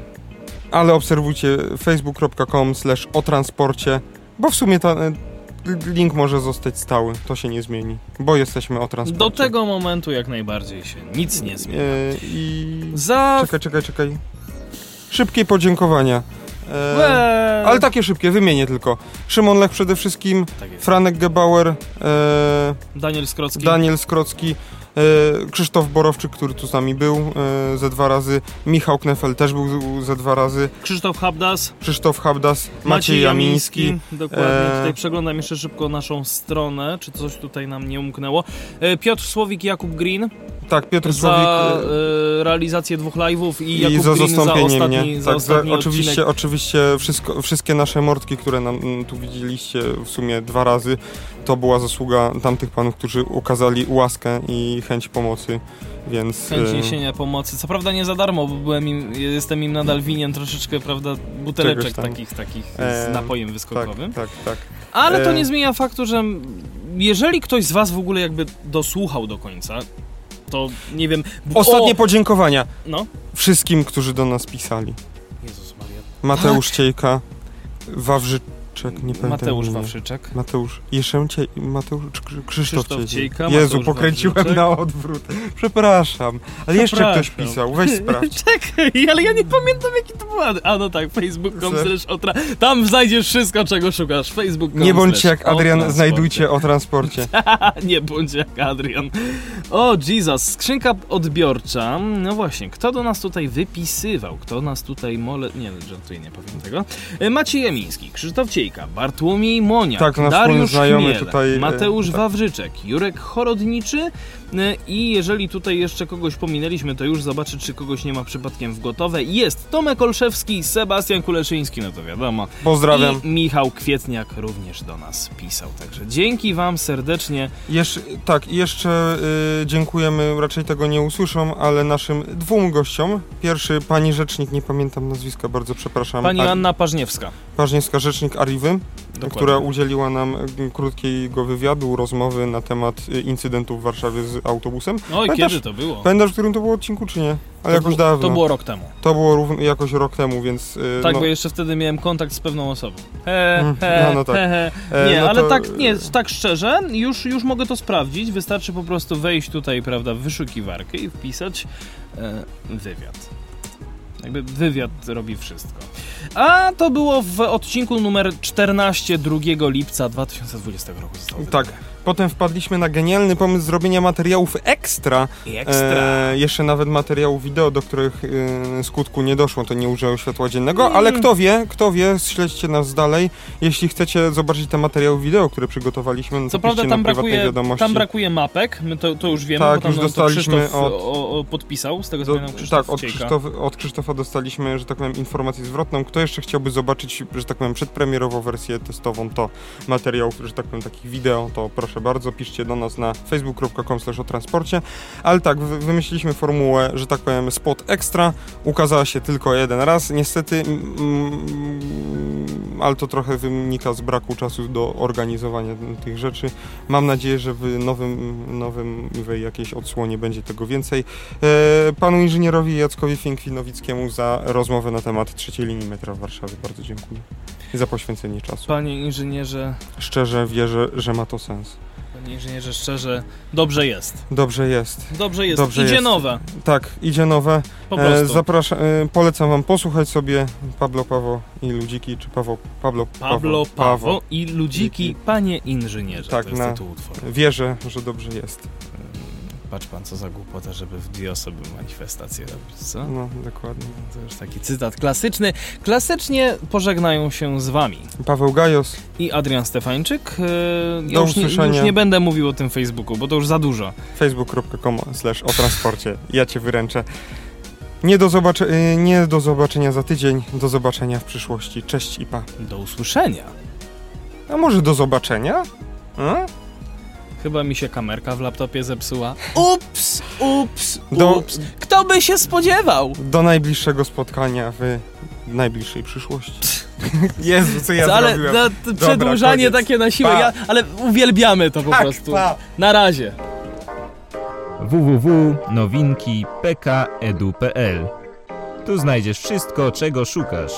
ale obserwujcie facebook.com slash o transporcie, bo w sumie ta, e, link może zostać stały, to się nie zmieni, bo jesteśmy o transporcie. Do tego momentu jak najbardziej się nic nie zmieni. E, I... Za... Czekaj, czekaj, czekaj. Szybkie podziękowania. E, Eee. ale takie szybkie, wymienię tylko. Szymon Lech przede wszystkim, Tak. Franek Gebauer, e, Daniel Skrocki. Daniel Skrocki, Krzysztof Borowczyk, który tu z nami był e, ze dwa razy, Michał Knefel też był ze dwa razy, Krzysztof Habdas. Krzysztof Habdas, Maciej Jamiński. Dokładnie. E, Tutaj przeglądam jeszcze szybko naszą stronę, czy coś tutaj nam nie umknęło. E, Piotr Słowik i Jakub Green Tak, Piotr za Słowik e, realizację dwóch live'ów i, i Jakub za Green za zastąpieniem ostatni, mnie. za Tak, za, ostatni oczywiście, oczywiście wszystko, wszystkie nasze mordki, które nam tu widzieliście w sumie dwa razy, to była zasługa tamtych panów, którzy ukazali łaskę i chęć pomocy, więc... Chęć e, niesienia pomocy. Co prawda nie za darmo, bo byłem im, jestem im nadal winien troszeczkę, prawda, buteleczek takich, takich z napojem tak, wyskokowym. tak, tak. Ale to e, nie zmienia faktu, że jeżeli ktoś z was w ogóle jakby dosłuchał do końca, to nie wiem... Ostatnie o! podziękowania No. wszystkim, którzy do nas pisali. Jezus Maria. Mateusz Ciejka, Wawrzyczek, nie pamiętam. Mateusz imienia. Wawrzyczek. Mateusz, Jeszemcie, Mateusz, Krzysztof, Krzysztof Ciejka. Jezu, Mateusz pokręciłem Wawrzyczek. na odwrót. Przepraszam, ale jeszcze ktoś pisał, weź sprawdź. Czekaj, ale ja nie pamiętam jaki to był ad- A no tak, facebook.com Slash- slash otra... Tam znajdziesz wszystko, czego szukasz. Facebook.com Nie bądźcie slash jak Adrian, o znajdujcie o transporcie. nie bądź jak Adrian. O, Jesus, skrzynka odbiorcza. No właśnie, kto do nas tutaj wypisywał? Kto nas tutaj mole... Nie, żartuję, nie powiem tego. E, Maciej Jamiński, Krzysztof Ciejka, Bartłomiej Moniak, Tak, Dariusz Chmiel, tutaj, e, Mateusz tak. Wawrzyczek, Jurek Chorodniczy i jeżeli tutaj jeszcze kogoś pominęliśmy, to już zobaczę, czy kogoś nie ma przypadkiem w gotowe. Jest Tomek Olszewski, Sebastian Kuleszyński, no to wiadomo. Pozdrawiam. I Michał Kwietniak również do nas pisał. Także dzięki wam serdecznie. Jesz, tak, jeszcze y, dziękujemy, raczej tego nie usłyszą, ale naszym dwóm gościom. Pierwszy, pani rzecznik, nie pamiętam nazwiska, bardzo przepraszam. Pani Ar- Anna Parzniewska. Paźniewska, rzecznik Dokładnie. która udzieliła nam y, krótkiego wywiadu, rozmowy na temat y, incydentów w Warszawie z autobusem. Oj, Pamiętasz- kiedy to było? Pamiętasz, w którym to było odcinku, czy nie? Ale jakoś było, dawno. To było rok temu. To było jakoś rok temu, więc... y, Tak, no, bo jeszcze wtedy miałem kontakt z pewną osobą. He, Mm, he, no, no tak. he, he. E, Nie, no ale to- tak, nie, tak szczerze, już, już mogę to sprawdzić. Wystarczy po prostu wejść tutaj, prawda, w wyszukiwarkę i wpisać e, wywiad. Jakby wywiad robi wszystko. A to było w odcinku numer 14 2 lipca 2020 roku. Zostało Tak. wydane. Potem wpadliśmy na genialny pomysł zrobienia materiałów ekstra. I ekstra. E, jeszcze nawet materiałów wideo, do których e, skutku nie doszło, to nie użyło światła dziennego, Mm. ale kto wie, kto wie, śledźcie nas dalej. Jeśli chcecie zobaczyć te materiały wideo, które przygotowaliśmy, to Co prawda tam na prywatnej brakuje, wiadomości. tam brakuje mapek, my to, to już wiemy, Tak, bo tam już dostaliśmy od- o, o, podpisał, z tego co pamiętam Krzysztof tak, od. Krzysztof, od Krzysztofa dostaliśmy, że tak powiem, informację zwrotną. Kto jeszcze chciałby zobaczyć, że tak powiem, przedpremierową wersję testową, to materiał, że tak powiem, takich wideo, to proszę bardzo, piszcie do nas na facebook.com o transporcie. Ale tak, wy- wymyśliliśmy formułę, że tak powiem, spot extra. Ukazała się tylko jeden raz. Niestety, mm, ale to trochę wynika z braku czasu do organizowania tych rzeczy. Mam nadzieję, że w nowym, nowym jakiejś odsłonie będzie tego więcej. E, Panu inżynierowi Jackowi Finkwinowickiemu za rozmowę na temat trzeciej linii metra w Warszawie. Bardzo dziękuję. I za poświęcenie czasu. Panie inżynierze, Szczerze wierzę, że ma to sens. Panie inżynierze, szczerze, dobrze jest. Dobrze jest. Dobrze jest. Dobrze Idzie jest. nowe, Tak, idzie nowe. po E, zapraszam, e, polecam wam posłuchać sobie Pablo Pawo i Ludziki, czy Paweł, Pablo Pablo, Pawo. Pawo i Ludziki, Ludziki. panie inżynierze. Tak, na-. Wierzę, że dobrze jest. Patrz pan, co za głupota, żeby w dwie osoby manifestację robić, co? No, dokładnie. To już taki cytat klasyczny. Klasycznie pożegnają się z wami. Paweł Gajos, I Adrian Stefańczyk. Ja Do już, nie, usłyszenia. już nie będę mówił o tym Facebooku, bo to już za dużo. facebook.com slash o transporcie. Ja cię wyręczę. Nie do, zobacze- y, nie do zobaczenia za tydzień, do zobaczenia w przyszłości. Cześć i pa. Do usłyszenia. A może do zobaczenia? A? Chyba mi się kamerka w laptopie zepsuła. Ups, ups, Do- ups. Kto by się spodziewał? Do najbliższego spotkania w najbliższej przyszłości. Jezu, co ja ale zrobiłem? no, to przedłużanie koniec. takie na siłę, ja, ale uwielbiamy to po Tak, prostu. pa. Na razie. www.nowinki.pk.edu.pl Tu znajdziesz wszystko, czego szukasz.